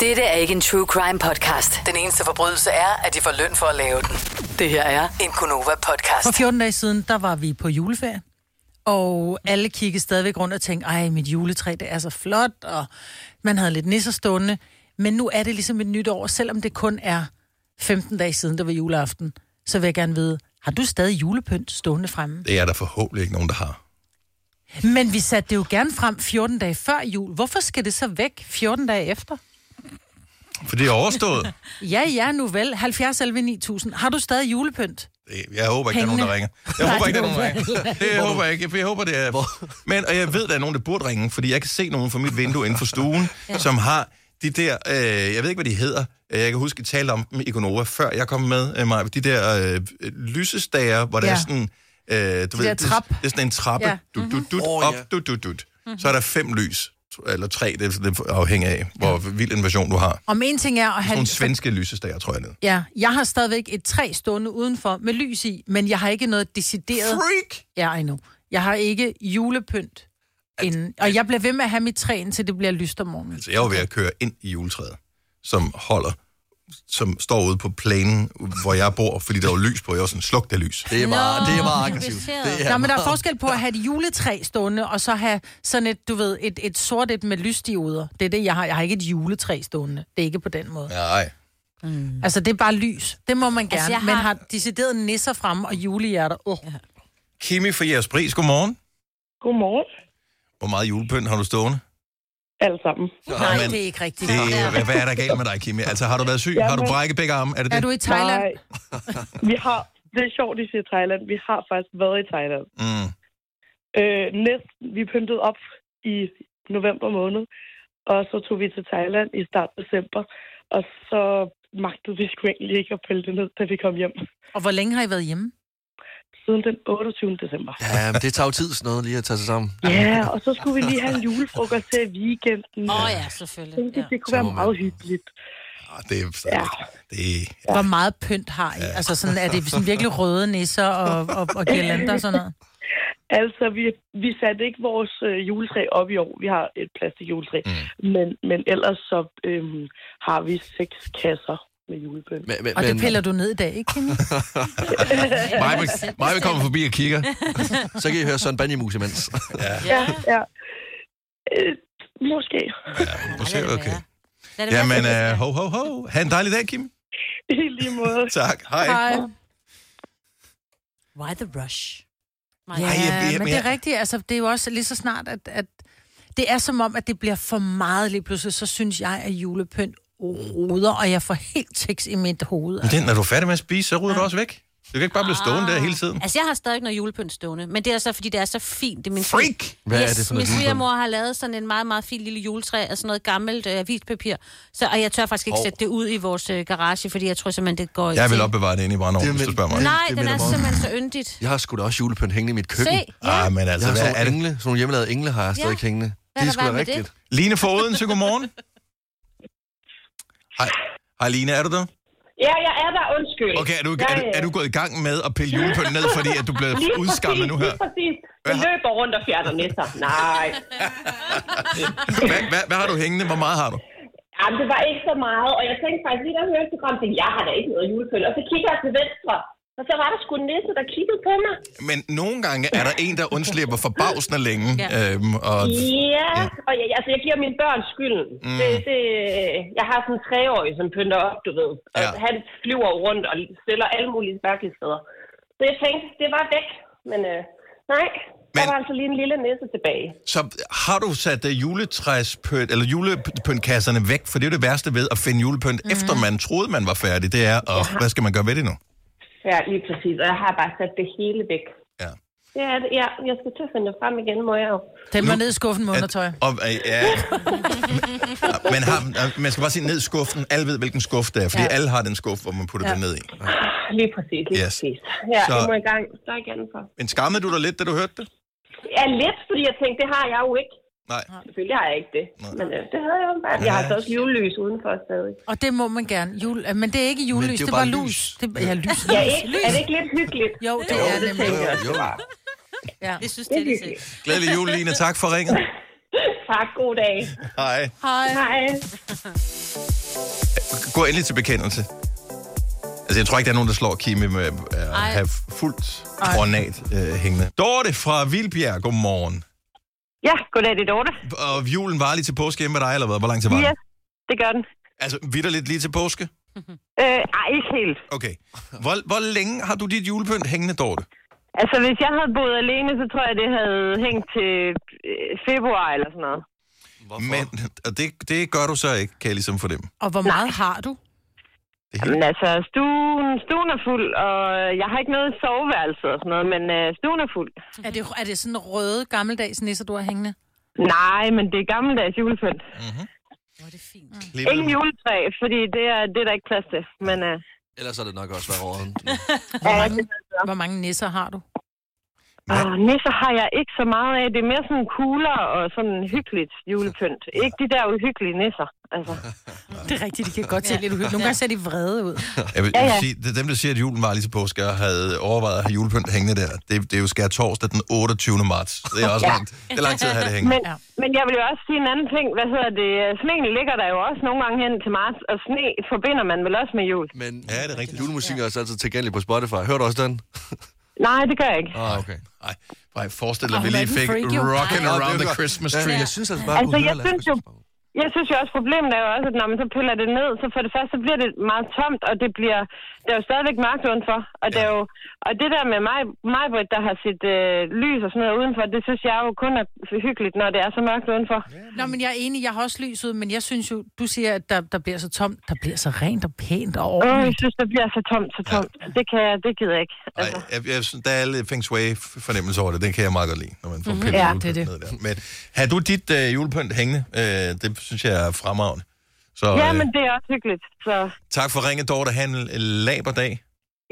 F: Dette er ikke en true crime podcast. Den eneste forbrydelse er, at de får løn for at lave den. Det her er en Gunova podcast.
B: For 14 dage siden, der var vi på juleferie. Og alle kiggede stadigvæk rundt og tænkte, ej, mit juletræ, det er så flot, og man havde lidt nisser stående. Men nu er det ligesom et nyt år, selvom det kun er 15 dage siden, der var juleaften. Så vil jeg gerne vide, har du stadig julepynt stående fremme?
A: Det er der forhåbentlig ikke nogen, der har.
B: Men vi satte det jo gerne frem 14 dage før jul. Hvorfor skal det så væk 14 dage efter?
A: For det er overstået. *laughs*
B: Ja, ja, nu vel. 70 11 9000. Har du stadig julepynt?
A: Jeg håber ikke, der er nogen, der ringer. Jeg
B: Nej,
A: håber ikke, der er
B: det
A: nogen, der ringer. Det jeg håber jeg ikke, for jeg håber, det er... Men, og jeg ved, der er nogen, der burde ringe, fordi jeg kan se nogen fra mit vindue inden for stuen, ja. som har de der, øh, jeg ved ikke, hvad de hedder, Øh, jeg kan huske, at tale om dem i Gonova, før jeg kom med, øh, Maja. de der øh, lysestager, hvor der
B: Ja.
A: er sådan, øh, du ved,
B: der
A: det,
B: trap.
A: det er sådan en trappe,
B: Ja.
A: ja. du, du, du, op, du, du, du. Så er der fem lys, eller tre, det, det afhænger af, hvor vild en version du har.
B: Om en ting er at have...
A: Nogle svenske lysestager, tror jeg det.
B: Ja, jeg har stadigvæk et træ stående udenfor med lys i, men jeg har ikke noget decideret...
A: Freak!
B: Ja, I know. Jeg har ikke julepynt inden. Og jeg bliver ved med at have mit træ, indtil det bliver lyst om morgenen.
A: Altså, jeg var ved at køre ind i juletræet, som holder, som står ude på planen, hvor jeg bor, fordi der var lys på. Jeg var sådan, sluk det lys.
D: Det er meget,
C: Nå,
D: det er meget
C: er
D: aggressivt. Det
B: Ja, men der er forskel på at have et juletræ stående, og så have sådan et, du ved, et, et sort et med lysdioder. Det er det, jeg har. Jeg har ikke et juletræ stående. Det er ikke på den måde.
A: Nej.
B: Mm. Altså, det er bare lys. Det må man gerne.
C: Altså,
B: Altså,
C: jeg
B: har... Men har decideret nisser fremme og julehjerter. Oh. Ja.
A: Kimi fra jeres pris, godmorgen.
G: Godmorgen,
A: Hvor meget julepynt har du stående?
G: Alle sammen.
B: Nej,
A: men
B: det er ikke rigtigt.
A: Det, hvad, hvad er der galt med dig, Kimi? Altså, har du været syg?
G: Jamen-
A: Har du brækket begge arme? Er det
B: Er
A: det?
B: du i Thailand?
G: Nej, vi har, det er sjovt, de siger Thailand. Vi har faktisk været i Thailand.
A: Mm.
G: Øh, næsten, vi pyntede op i november måned, og så tog vi til Thailand i start december, og så magtede vi sgu egentlig ikke at pille det ned, da vi kom hjem.
B: Og hvor længe har I været hjemme?
K: Siden den 28. december.
D: Ja, men det tager jo tid sådan noget lige at tage sig sammen.
K: Ja, og så skulle vi lige have en julefrokost til i weekenden.
C: Åh oh, ja, selvfølgelig.
K: Tænkte, det kunne være meget hyggeligt.
A: Det er,
K: Ja.
A: det er,
B: Hvor meget pynt har I? Altså sådan, er det sådan virkelig røde nisser og, og, og girlander og sådan noget? *laughs*
K: Altså, vi, vi satte ikke vores øh, juletræ op i år. Vi har et plastikjuletræ. Mm. Men, men ellers så øhm, har vi seks kasser med julepynt.
D: Men, men,
B: Og det piller du ned i dag, ikke, Kimi? *laughs*
A: mig, vil- komme forbi og kigger. *laughs*
D: Så kan I høre Søren Banjemus imens.
A: Ja,
K: Ja, ja. Øh, måske.
A: måske, okay. Jamen, uh, ho, ho, ho. Ha' en dejlig dag, Kim.
K: I lige måde. *laughs*
A: Tak. Hej.
B: Hej.
C: Why the rush?
B: Ja,
A: jeg- jeg-
B: men det er rigtigt. Altså, det er jo også lige så snart, at, at det er som om, at det bliver for meget lige pludselig. Så synes jeg, at julepynt roder, og jeg får helt tiks i mit hoved.
A: Men den, når du er færdig med at spise, så rydder du også væk. Du kan ikke bare blive stående der hele tiden.
C: Altså, jeg har stadig noget julepynt stående, men det er så, fordi det er så fint. Det er min
A: Freak!
D: Hvad er
C: yes,
D: det for
C: min
D: noget julepynt?
C: svigermor har lavet sådan en meget, meget fin lille juletræ af sådan noget gammelt øh, avispapir. Så, og jeg tør faktisk ikke
A: Hov.
C: sætte det ud i vores øh, garage, fordi jeg tror simpelthen, det går
A: Jeg vil opbevare det inde i brændeovnen, hvis du spørger mig.
C: Nej,
D: det
C: den
D: minder
C: er
D: om-
C: simpelthen så yndigt.
D: Jeg har sgu da også julepynt hængende i mit køkken.
C: Se, ja.
A: Ah, men
D: Jeg
A: altså,
D: har
A: hvad er
D: nogle
A: det?
D: engle, sådan nogle hjemmelavede engle har jeg
C: Ja.
D: stadig hængende.
C: Hvad
D: Det
C: er
D: er sgu da
C: med det?
D: rigtigt.
A: Line Foden, så godmorgen. Hej. Hej Line, er du der?
L: Ja, jeg er der, undskyld.
A: Okay, er du,
L: jeg,
A: er, du, er du gået i gang med at pille *laughs* julepynt ned, fordi at du blev udskammet
L: præcis,
A: nu her?
L: Lige præcis. Jeg løber rundt og fjerner nisser. Nej.
A: Hvad, hvad, hvad har du hængende? Hvor meget har du?
L: Jamen, det var ikke så meget, og jeg tænkte faktisk lige, der hørte program, tænkte, jeg har da ikke noget julepynt. Og så kigger jeg til venstre, og så var der sgu en nisse, der kiggede på mig.
A: Men nogle gange er der en, der undslipper forbavsende længe.
C: Ja.
A: Øhm, og,
L: Ja, og jeg, altså, jeg giver mine børn skylden.
A: Mm.
L: Det, det, jeg har sådan en treårig, som pynter op, du ved. Og
A: Ja.
L: han flyver rundt og stiller alle mulige mærkelige steder. Så jeg tænkte, det var væk. Men øh, nej, Men... der var altså lige en lille nisse tilbage.
A: så har du sat uh, juletræspynt, eller julepyntkasserne væk? For det er jo det værste ved at finde julepynt, mm. efter man troede, man var færdig. Det er, og hvad skal man gøre ved det nu?
L: Ja, lige præcis. Og jeg har bare sat det hele væk.
A: Ja.
L: Ja, det, ja jeg skal til at finde det frem igen, må jeg jo.
B: Den var ned i skuffen med undertøj.
A: Og, øh, ja. *laughs* men har, øh, man skal bare sige ned i skuffen. Alle ved, hvilken skuff det er, fordi ja. Alle har den skuff, hvor man putter ja. Det ned i.
L: Lige præcis, lige
A: Yes.
L: præcis. Ja,
A: Så-
L: Så... jeg må i gang. Der igen for.
A: Men skammede du dig lidt, da du hørte det?
L: Ja, lidt, fordi jeg tænkte, det har jeg jo ikke.
A: Nej.
L: Selvfølgelig har jeg ikke det. Men øh, det havde jeg jo bare. Jeg har så også julelys udenfor stadig.
B: Og det må man gerne. Jul, øh, men det er ikke julelys,
D: det
B: det,
D: jo
B: var
D: bare
B: lys.
D: lys.
B: Det, ja, lys.
L: Ja,
B: lys,
L: ikke? Er det ikke lidt hyggeligt?
B: Jo, det
L: Jo,
B: er
L: det
B: nemlig.
L: jeg.
D: Jo.
B: Ja.
C: Jeg synes,
L: Det
C: det
L: er
C: det.
A: Glædelig jul, Line. Tak for ringet. *laughs*
L: Tak, god dag.
A: Hej.
B: Hej.
L: Hej. *laughs*
A: Gå endelig til bekendelse. Altså, jeg tror ikke, der er nogen, der slår Kimi med at
C: Ej.
A: have fuldt
B: Ej.
A: ornat øh, hængende. Dorte fra Vildbjerg, godmorgen.
L: Ja, goddag, det er Dorte.
A: Og julen var lige til påske hjemme med dig, eller hvad? Hvor lang tid var
L: Ja,
A: den?
L: det gør den.
A: Altså, vidderligt lige til påske? *laughs*
L: Øh, ej, ikke helt.
A: Okay. Hvor, hvor længe har du dit julepynt hængende, Dorte?
L: Altså, hvis jeg havde boet alene, så tror jeg, det havde hængt til øh, februar eller sådan noget.
D: Hvorfor?
A: Men, og det, det gør du så ikke, kan jeg ligesom fornemme.
B: Og hvor meget har du?
A: Det er helt...
L: Men altså, stuen, stuen er fuld, og jeg har ikke noget soveværelse og sådan noget, men øh, stuen er fuld.
B: Er det, er det sådan røde, gammeldags nisser, du har hængende?
L: Nej, men det er gammeldags julepynt.
B: Hvor er det fint.
A: Klippet.
L: Ingen juletræ, fordi det er, det er der ikke plads til. Men øh,
D: Ellers er det nok også været råden.
B: Hvor mange, hvor mange nisser har du?
L: Og nisser har jeg ikke så meget af. Det er mere sådan kugler og sådan hyggeligt julepynt. Ikke de der uhyggelige nisser. Altså. *laughs*
B: Det er rigtigt, de kan godt se lidt uhyggeligt. Nogle gange ser de vrede ud.
A: Jeg vil,
L: Ja,
A: jeg vil
L: ja.
A: sige, det er dem, der siger, at julen var lige til påske, og havde overvejet at have julepynt hængende der. Det, det er jo skær torsdag den 28. marts. Det er også
L: Ja.
A: langt. Det er lang tid at have det hængende.
L: Men,
B: Ja.
L: ja. men jeg vil jo også sige en anden ting. Hvad hedder det? Sneen ligger der jo også nogle gange hen til marts, og sne forbinder man vel også med jul.
D: Men
A: Ja, det er rigtigt.
D: julemusik er også altid tilgængelig på Spotify. Hører du også den? *laughs*
L: Nej, det gør jeg ikke.
D: Ah, okay.
A: Nej, nej forestil dig, at vi lige fik
B: freak, jo.
A: Rockin'
D: Ej.
A: Around the Christmas
D: Ja,
A: Tree.
D: jeg synes altså bare,
L: Altså, jeg synes jo- Jeg synes jo også, problemet er jo også, at når man så piller det ned, så for det første så bliver det meget tomt, og det bliver, der er jo stadigvæk mørkt udenfor. Og, det, er jo, og det der med mig, mig Britt, der har sit øh, lys og sådan noget udenfor, det synes jeg jo kun er hyggeligt, når det er så mørkt udenfor.
B: Nå, men jeg er enig, jeg har også lys ud, men jeg synes jo, du siger, at der, der bliver så tomt, der bliver så rent og pænt og
L: Åh, jeg
B: ordentligt.
L: synes, det bliver så tomt, så tomt. Det kan jeg, det gider jeg ikke.
A: Nej,
L: Altså.
A: jeg, jeg, synes, der er lidt feng shui fornemmelse over det. Den kan jeg meget godt lide, når man får pillet
L: Ja,
A: julepynt
B: det er
A: ned der. Men har du dit øh, julepynt hængende? Øh, det synes jeg er fremragende. Så
L: Ja,
A: øh,
L: men det er også hyggeligt. Så
A: tak for ringet, Dorte. Han en laber dag.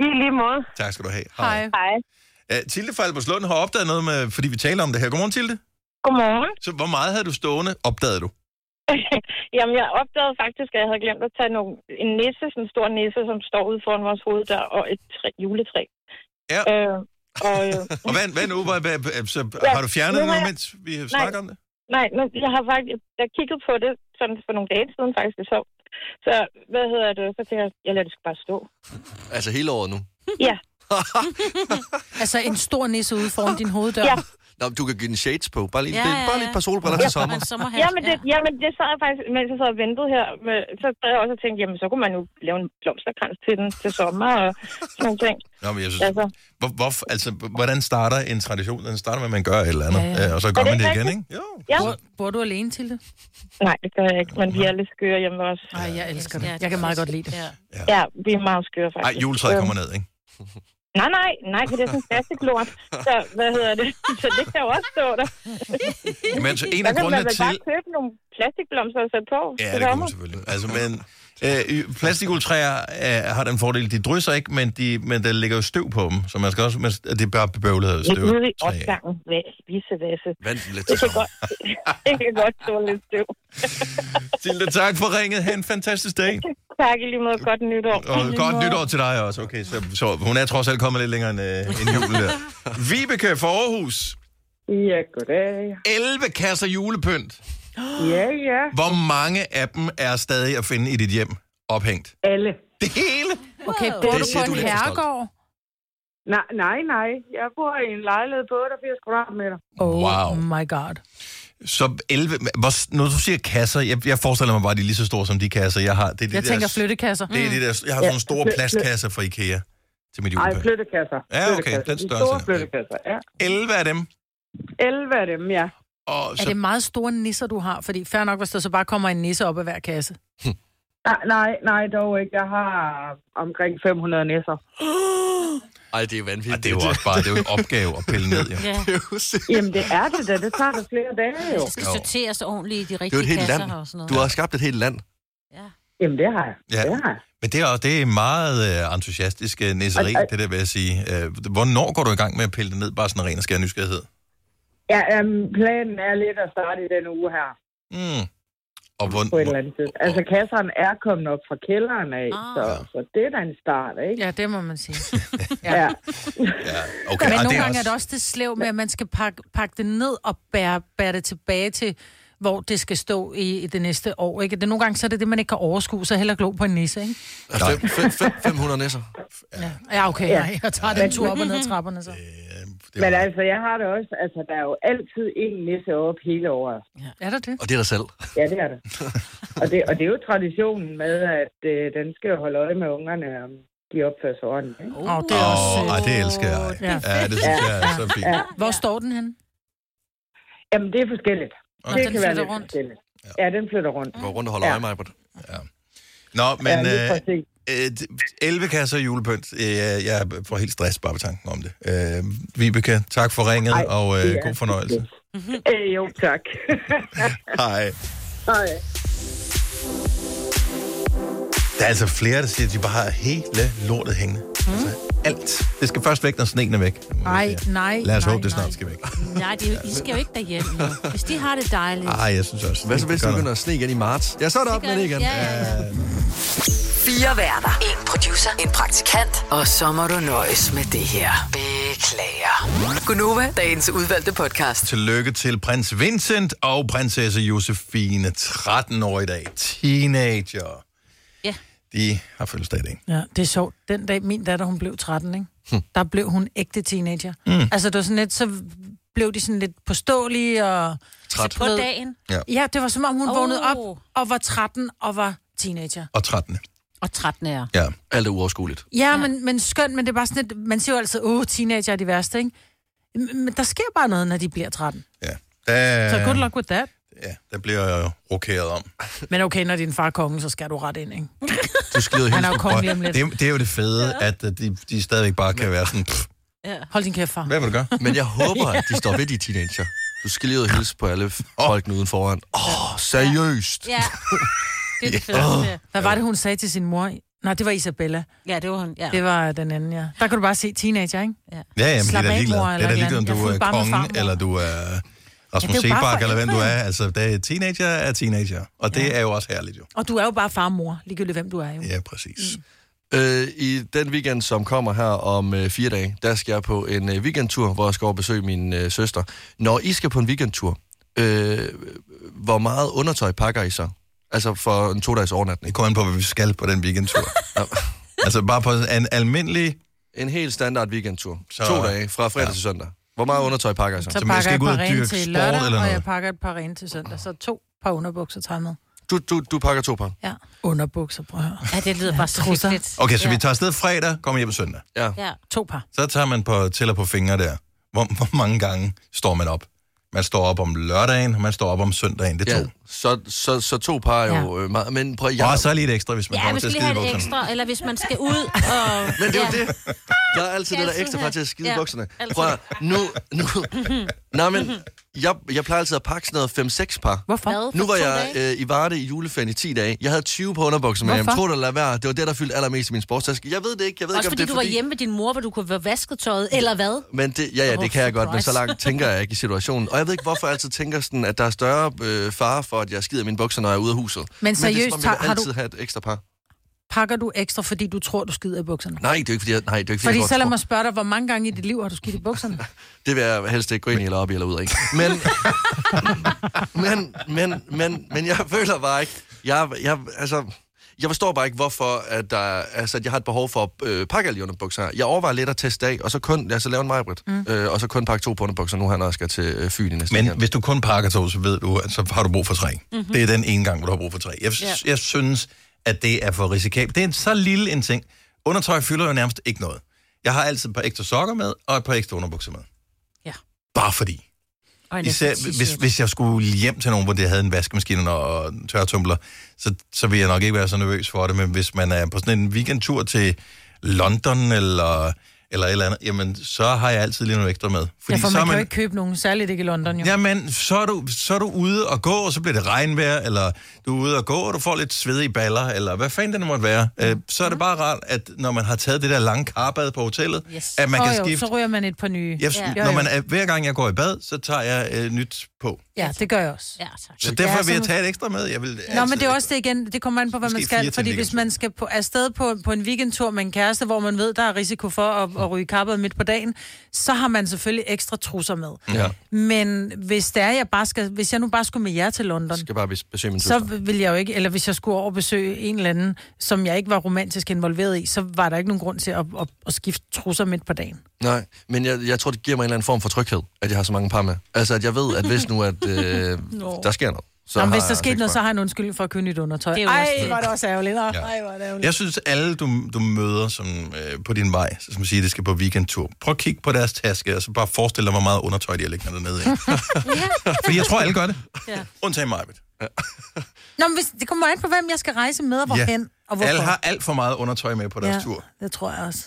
L: i lige måde.
A: Tak skal du have.
B: Hej.
L: Hej.
A: Uh, Tilde fra Alberslund har opdaget noget med, fordi vi taler om det her. Godmorgen, Tilde.
M: Godmorgen.
A: Så hvor meget havde du stående, opdagede du? *laughs*
M: Jamen, jeg opdagede faktisk, at jeg havde glemt at tage nogle, en nisse, sådan en stor nisse, som står ude foran vores hoveddør, og et træ, juletræ.
A: Ja.
M: Øh, og, øh, *laughs*
A: Og hvad, hvad nu? Hvad, hvad, så,
M: Ja,
A: har du fjernet
M: nu
A: det
M: har
A: nu,
M: jeg-
A: mens vi snakker om det?
M: Nej, nu, jeg har faktisk jeg kiggede på det sådan for nogle dage siden faktisk, det så. Så, hvad hedder det? Så tænkte jeg, jeg lader det sgu bare stå.
D: Altså hele året nu.
M: Ja. *laughs*
B: Altså en stor nisse ude foran din hoveddør.
M: Ja.
D: Nå, men du kan give den shades på. Bare lige,
M: Ja,
D: ja,
M: ja,
D: bare lige et par solbriller til sommer.
M: Jamen, det, jamen, det sad jeg faktisk, mens jeg sad og ventede her, med, så sad jeg også og tænkte, jamen, så kunne man jo lave en blomsterkrans til den til sommer og sådan nogle ting.
A: Nå, men jeg synes,
M: Altså.
A: hvor, hvor, altså, hvordan starter en tradition? Den starter med, at man gør et eller andet,
B: Ja,
A: ja,
B: ja.
A: ja. og så gør
B: det
A: man det
B: ikke
A: igen, ikke? Jo.
M: Ja.
B: Bor, bor du alene til det?
M: Nej, det gør jeg ikke, men vi er lidt skøre hjemme også.
B: Nej, jeg elsker det. Jeg kan meget godt lide det.
C: Ja,
M: ja vi er meget skøre faktisk.
A: Ej, juletræet kommer ned, ikke?
M: Nej, nej, nej, for det er sådan en plastiklort. Så, hvad hedder det? *laughs* Så det kan jo også stå der. *laughs*
A: Jamen, altså, en af
M: kan
A: grundene
M: man vel
A: til...
M: bare købe nogle plastikblomster og sætte på.
A: Ja,
M: til
A: det
M: sommer.
A: man selvfølgelig. Altså, men øh, plastikjuletræer øh, har den fordel, de drysser ikke, men, de, men der ligger jo støv på dem, så man skal også, man, det er bare bebøvlet af støv.
M: ude i opgangen, visse vasse.
D: Vent lidt
M: Det kan godt, *laughs* det kan godt tåle lidt støv.
A: Tilde, tak for ringet. Ha' en fantastisk dag.
M: Tak i lige måde. Godt nytår.
A: Og godt nytår til dig også. Okay, så, så hun er trods alt kommet lidt længere end, øh, end julen der. *laughs* Vibeke fra Aarhus.
N: Ja, goddag.
A: 11 kasser julepynt. *gasps*
N: Ja, ja.
A: Hvor mange af dem er stadig at finde i dit hjem ophængt?
N: Alle.
A: Det hele?
B: Okay, bor
N: Det
B: du på en herregård?
N: Nej, nej, nej. Jeg bor i en lejlighed på 88 kvadratmeter.
B: Oh
A: Wow.
B: my god.
A: Så 11... Hvor, når du siger kasser, jeg, jeg forestiller mig bare, at de er lige så store som de kasser, jeg har. Det er de
B: Jeg
A: der,
B: tænker flyttekasser.
A: Det er de der, jeg har
N: Ja,
A: nogle store plastkasser fra Ikea til mit
N: Nej,
A: julepynt.
N: flyttekasser.
A: Ja, okay, den
N: De
A: størrelse.
N: store flyttekasser, ja.
A: 11 af dem.
N: 11 af dem, ja.
A: Og
B: Er det meget store nisser, du har? Fordi fair nok, hvis der så bare kommer en nisse op af hver kasse.
N: Nej, nej, nej, dog ikke. Jeg har omkring 500 nisser. *gasps* *gasps*
D: Ej, det er vanvittigt.
A: Og det er jo også bare det er jo en opgave at pille ned, jo.
C: Ja.
N: Jamen, det er det da. Det tager da flere dage, jo.
C: Det skal sorteres ordentligt i de
D: Det er
C: rigtige
D: et helt
C: kasser
D: land.
C: og sådan noget.
D: Du har skabt et helt land.
N: Jamen, det har jeg.
A: Ja.
N: Det har jeg.
A: Men det er, det er meget uh, entusiastisk uh, nisseri,
N: Og- og-
A: det der vil jeg sige. Uh, hvornår går du i gang med at pille det ned, bare sådan en ren og skær nysgerrighed?
N: Ja, um, planen er lidt at starte i denne uge her.
A: Mm. Og hvor,
N: På et eller andet tid. Altså, kasserne er kommet op fra kælderen af,
B: Ah.
N: så, så det er da en start, ikke?
B: Ja, det må man sige. *laughs*
N: Ja.
A: okay,
B: Men
A: og
B: nogle
A: det er
B: gange
A: også-
B: er det også det slev med, at man skal pakke, pakke det ned og bære, bære det tilbage til, hvor det skal stå i, i det næste år. Ikke? Det, er nogle gange så er det det, man ikke kan overskue, så heller glo på en nisse. Ikke?
D: Fem, fem, fem, 500 nisser.
B: Ja, ja okay,
N: Ja.
B: nej, jeg tager den tur op og ned ad trapperne så.
N: Men altså, jeg har det også, altså, der er jo altid en nisse op hele året.
B: Ja. Er der det?
D: Og det er dig selv.
N: Ja, det er det. *laughs* og, det og det er jo traditionen med, at øh, den skal holde øje med ungerne, om de opfører sig ordentligt. Ikke?
B: Åh, oh, det er også...
A: ej, det elsker jeg.
B: Ja.
A: Ja, det synes jeg er så fint.
N: Ja.
B: Hvor står den henne?
N: Jamen, det er forskelligt.
B: Okay.
N: Det
B: Den
N: kan være lidt
B: rundt?
N: forskelligt. Ja, den flytter rundt.
D: Går rundt og holder
N: Ja.
D: øje med mig.
A: Nå, men
N: Ja, lige
A: øh. Øh, 11 kasser julepynt. Øh, jeg får helt stress bare ved tanken om det. Øh, Vibeke, tak for ringet,
N: Ej,
A: og øh, god fornøjelse.
N: Øh, jo, tak. *laughs*
A: Hej.
N: Hej.
A: Der er altså flere, der siger, at de bare har hele lortet hængende. Mm. Altså, alt. Det skal først væk, når sneen er væk.
B: Nej, nej,
A: Lad os
B: nej,
A: håbe, det
B: nej.
A: snart skal væk. *laughs*
C: Nej, de, de skal jo ikke derhjem nu. Hvis de har det dejligt.
A: Ej, jeg synes også.
D: Hvad så hvis det begynder at sne igen i marts? Ja, så er det op med det igen.
C: Ja, ja, ja.
F: Fire værter. En producer. En praktikant. Og så må du nøjes med det her. Beklager. Gunova, dagens udvalgte podcast.
A: Tillykke til prins Vincent og prinsesse Josefine, 13 år i dag. Teenager.
C: Ja.
A: De har fødselsdag i dag.
B: Ja, det er sjovt. Den dag min datter, hun blev 13, ikke?
A: Hm.
B: der blev hun ægte teenager.
A: Mm.
B: Altså, det var sådan lidt, så blev de sådan lidt påståelige og...
A: Træt.
C: På dagen.
A: Ja.
B: Ja, det var som om, hun
C: Oh.
B: vågnede op og var 13 og var teenager.
A: Og 13.
C: Og 13 er.
A: Ja.
D: Alt er uoverskueligt.
B: Ja, ja. Men, men skønt, men det er bare sådan lidt, man siger jo altid, åh, teenager er de værste, ikke? Men der sker bare noget, når de bliver 13.
A: Der,
B: Så good luck with that.
A: Ja, der bliver jeg jo rokeret om.
B: Men okay, når din far er konge, så skal du ret ind, ikke?
A: Du skider
B: Han er jo
A: helt
B: konge lige om lidt.
A: det, er- det er jo det fede, at øh, de, de stadigvæk bare kan være sådan, pff,
C: Ja.
B: Hold din kæft, far.
A: hvad vil du gøre?
D: Men jeg håber, at de står ved de teenager. Du skal lige ud og hilse på alle folkene uden foran. Åh, oh, seriøst.
C: Ja. *laughs* Det er det
A: Ja.
C: fedeste.
B: Hvad var det, hun sagde til sin mor? Nej, det var Isabella.
C: Ja, det var hun. Ja.
B: Det var den anden, ja. Der kan du bare se teenager, ikke?
C: Ja,
A: Ja, ja, men det
B: Slap
A: er da
B: af,
A: ligeglad.
B: mor,
A: Det er
B: eller
A: da
B: et
A: ligeglad, om
B: eller
A: du.
B: Jeg
A: er
B: fulgte bare med
A: konge,
B: farmor.
A: eller du er
B: Ja,
A: Rasmus
B: bare
A: Sebak, eller hvem du er. Altså, det er teenager er teenager. Og det er jo også herligt, jo.
B: Og du er jo bare far og mor, ligegyldigt hvem du er jo.
A: Ja, præcis.
D: Øh, I den weekend, som kommer her om øh, fire dage, der skal jeg på en øh, weekendtur, hvor jeg skal over og besøge min øh, søster. Når I skal på en weekendtur, øh, hvor meget undertøj pakker I så? Altså for en to-dages overnatning.
A: Det kommer an på, hvad vi skal på den weekendtur. *laughs* altså bare på en almindelig...
D: En helt standard weekendtur.
A: Så-.
D: To dage, fra fredag
A: Ja.
D: ja. til søndag. Hvor meget undertøj pakker I så?
B: Så
A: man
B: pakker
A: skal
B: jeg
A: ikke
B: et
A: ud
B: par
A: og dyrke
B: til lørdag,
A: eller
B: og
A: noget?
B: jeg pakker et par rene til søndag. Så to par underbukser tager jeg med.
D: Du, du, du pakker to par?
B: Ja, underbukser, prøv at høre.
C: Ja, det lyder bare så
B: Trusser.
C: hyggeligt.
A: Okay, så
C: ja.
A: vi tager afsted fredag, kommer hjem søndag.
D: Ja.
C: Ja.
B: To par.
A: Så tager man på tæller på fingre der. Hvor, hvor mange gange står man op? Man står op om lørdagen, og man står op om søndagen. Det er
D: ja.
A: to.
D: Så, så, så to par er jo øh, meget... Men prøv,
A: Ja. Og så lige et ekstra, hvis man
C: Ja,
A: kommer til at
C: lige
A: skide bukserne.
C: ekstra, eller hvis man skal ud *laughs* og...
D: Men det er jo
C: ja.
D: det. Der er altid det der ekstra par til at skide
C: ja,
D: ja, bukserne. Prøv at, nu, nu... *laughs* Nej, men jeg, jeg plejer altid at pakke sådan noget 5-6 par.
B: Hvorfor?
C: Hvad?
D: Nu var jeg
C: dage?
D: øh, i Varde i juleferien i 10 dage. Jeg havde 20 på underbukser med. Jeg
B: Hvorfor?
D: tror, det lade være. Det var det, der fyldte allermest i min sportstaske. Jeg ved det ikke. Jeg ved
C: Også
D: ikke, om
C: fordi
D: det er
C: du var hjemme med din mor, hvor du kunne være vasket tøjet, eller hvad?
D: Men det, ja, ja, det
C: Oh,
D: kan jeg godt, men så langt tænker jeg ikke i situationen. Og jeg ved ikke, hvorfor jeg altid tænker sådan, at der er større øh, fare for, at jeg skider mine bukser, når jeg er ude af huset.
B: Men
D: det er,
B: seriøst,
D: som om, jeg vil
B: har du-
D: altid have et ekstra par.
B: Pakker du ekstra, fordi du tror, du skider i bukserne?
D: Nej, det er ikke, fordi jeg, nej, det er ikke, fordi,
B: Fordi
D: jeg
B: så lad
D: godt
B: mig spørge dig, hvor mange gange i dit liv har du skidt i bukserne? *laughs*
D: Det vil jeg helst ikke gå ind i, eller op i, eller ud af. Men, *laughs* men, men, men, men jeg føler bare ikke... Jeg, jeg, altså, jeg forstår bare ikke, hvorfor at der, altså, at jeg har et behov for at øh, pakke alle de underbukser. Jeg overvejer lidt at teste af, og så kun, altså, lave en majbrit, mm. øh, og så kun pakke to på underbukser nu, her, når jeg skal til øh, Fyn i næste
A: Men
D: weekend.
A: hvis du kun pakker to, så ved du, at så har du brug for tre. Mm-hmm. Det er den ene gang, hvor du har brug for tre. Jeg,
C: Ja.
A: jeg synes, at det er for risikabelt. Det er en så lille en ting. Undertøj fylder jo nærmest ikke noget. Jeg har altid et par ekstra sokker med, og et par ekstra underbukser med.
B: Ja.
A: Bare fordi. Især hvis, hvis jeg skulle hjem til nogen, hvor det havde en vaskemaskine og tørretumbler, så, så ville jeg nok ikke være så nervøs for det. Men hvis man er på sådan en weekendtur til London eller, eller et eller andet, jamen så har jeg altid lige noget ekstra med.
B: Fordi ja, for
A: så
B: man kan jo ikke købe nogen, særligt ikke i London, jo.
A: Jamen, så er, du, så er du ude og gå, og så bliver det regnvejr, eller du er ude og gå, og du får lidt svedige baller, eller hvad fanden det måtte være. Øh, så er det bare rart, at når man har taget det der lange karbad på hotellet,
C: Yes.
A: at man
B: Åh,
A: kan
B: jo,
A: skifte.
B: så ryger man et par nye.
A: Jeg,
B: Jo,
A: når man er, hver gang jeg går i bad, så tager jeg øh, nyt på.
B: Ja, det gør jeg også.
C: Ja, tak.
A: Så derfor vil jeg tage et ekstra med. Jeg vil
B: Nå, men det er også det igen, det kommer an på, hvad man skal. Fordi hvis man skal på, afsted på, på en weekendtur med en kæreste, hvor man ved, der er risiko for at, at ryge kappet midt på dagen, så har man selvfølgelig ekstra trusser med.
D: Ja.
B: Men hvis det er, jeg bare skal, hvis jeg nu bare skulle med jer til London,
D: skal bare bes- besøge min
B: så vil jeg jo ikke, eller hvis jeg skulle over besøge en eller anden, som jeg ikke var romantisk involveret i, så var der ikke nogen grund til at, at, at skifte trusser midt på dagen.
D: Nej, men jeg, jeg tror, det giver mig en eller anden form for tryghed, at jeg har så mange par med. Altså, at jeg ved, at hvis nu, at øh, *laughs*
B: Nå.
D: der sker noget, så
B: Så Nå, men
D: har
B: hvis der skete noget, så har jeg en undskyldning for at købe nyt undertøj.
C: Det er
B: Ej,
C: det.
B: var det også ærgerligt. Ja.
A: Ja.
B: Ej, er det ærgerligt.
A: Jeg synes, alle du, du møder som, øh, på din vej, så som siger, det skal på weekendtur, prøv at kigge på deres taske, og så bare forestil dig, hvor meget undertøj de har liggende dernede. i. *laughs* Fordi jeg tror, alle gør det.
C: Ja.
A: Undtagen mig.
B: Nå, men hvis, det kommer an på, hvem jeg skal rejse med, og hvorhen, og hvorfor.
A: Alle har alt for meget undertøj med på deres
B: ja,
A: tur.
B: det tror jeg også.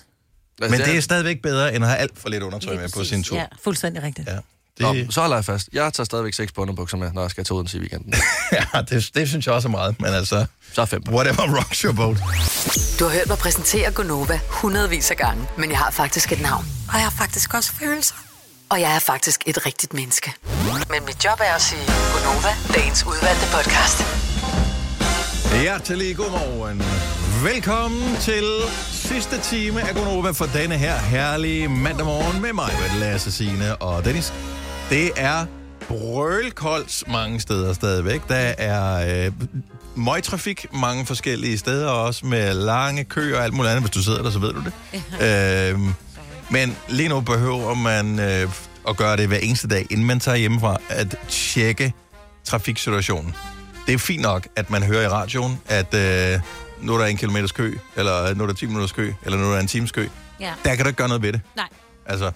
D: Altså,
A: Men det er stadigvæk bedre, end at have alt for lidt undertøj med på sin tur.
C: ja.
B: Fuldstændig rigtigt.
A: Ja.
D: Nå,
A: Det,
D: så holder jeg fast. Jeg tager stadigvæk seks på underbukser med, når jeg skal til Odense i weekenden. *laughs*
A: ja, det, det synes jeg også er meget, men altså,
D: Så er fem
A: whatever rocks your boat.
F: Du har hørt mig præsentere Gonova hundredvis af gange, men jeg har faktisk et navn. Og jeg har faktisk også følelser. Og jeg er faktisk et rigtigt menneske. Men mit job er at sige Gonova, dagens udvalgte podcast.
A: Hjertelig godmorgen. Velkommen til sidste time af Gonova for denne her herlige mandag morgen med mig, Lasse Signe og Dennis. Det er brølkoldt mange steder stadigvæk. Der er øh, møgtrafik mange forskellige steder, også med lange køer og alt muligt andet. Hvis du sidder der, så ved du det. øh, men lige nu behøver man øh, at gøre det hver eneste dag, inden man tager hjemmefra, at tjekke trafiksituationen. Det er fint nok, at man hører i radioen, at øh, nu er der en kilometers kø, eller nu er der 10 minutters kø, eller nu er der en times kø.
C: Ja.
A: Der kan du ikke gøre noget ved det.
C: Nej.
A: Altså,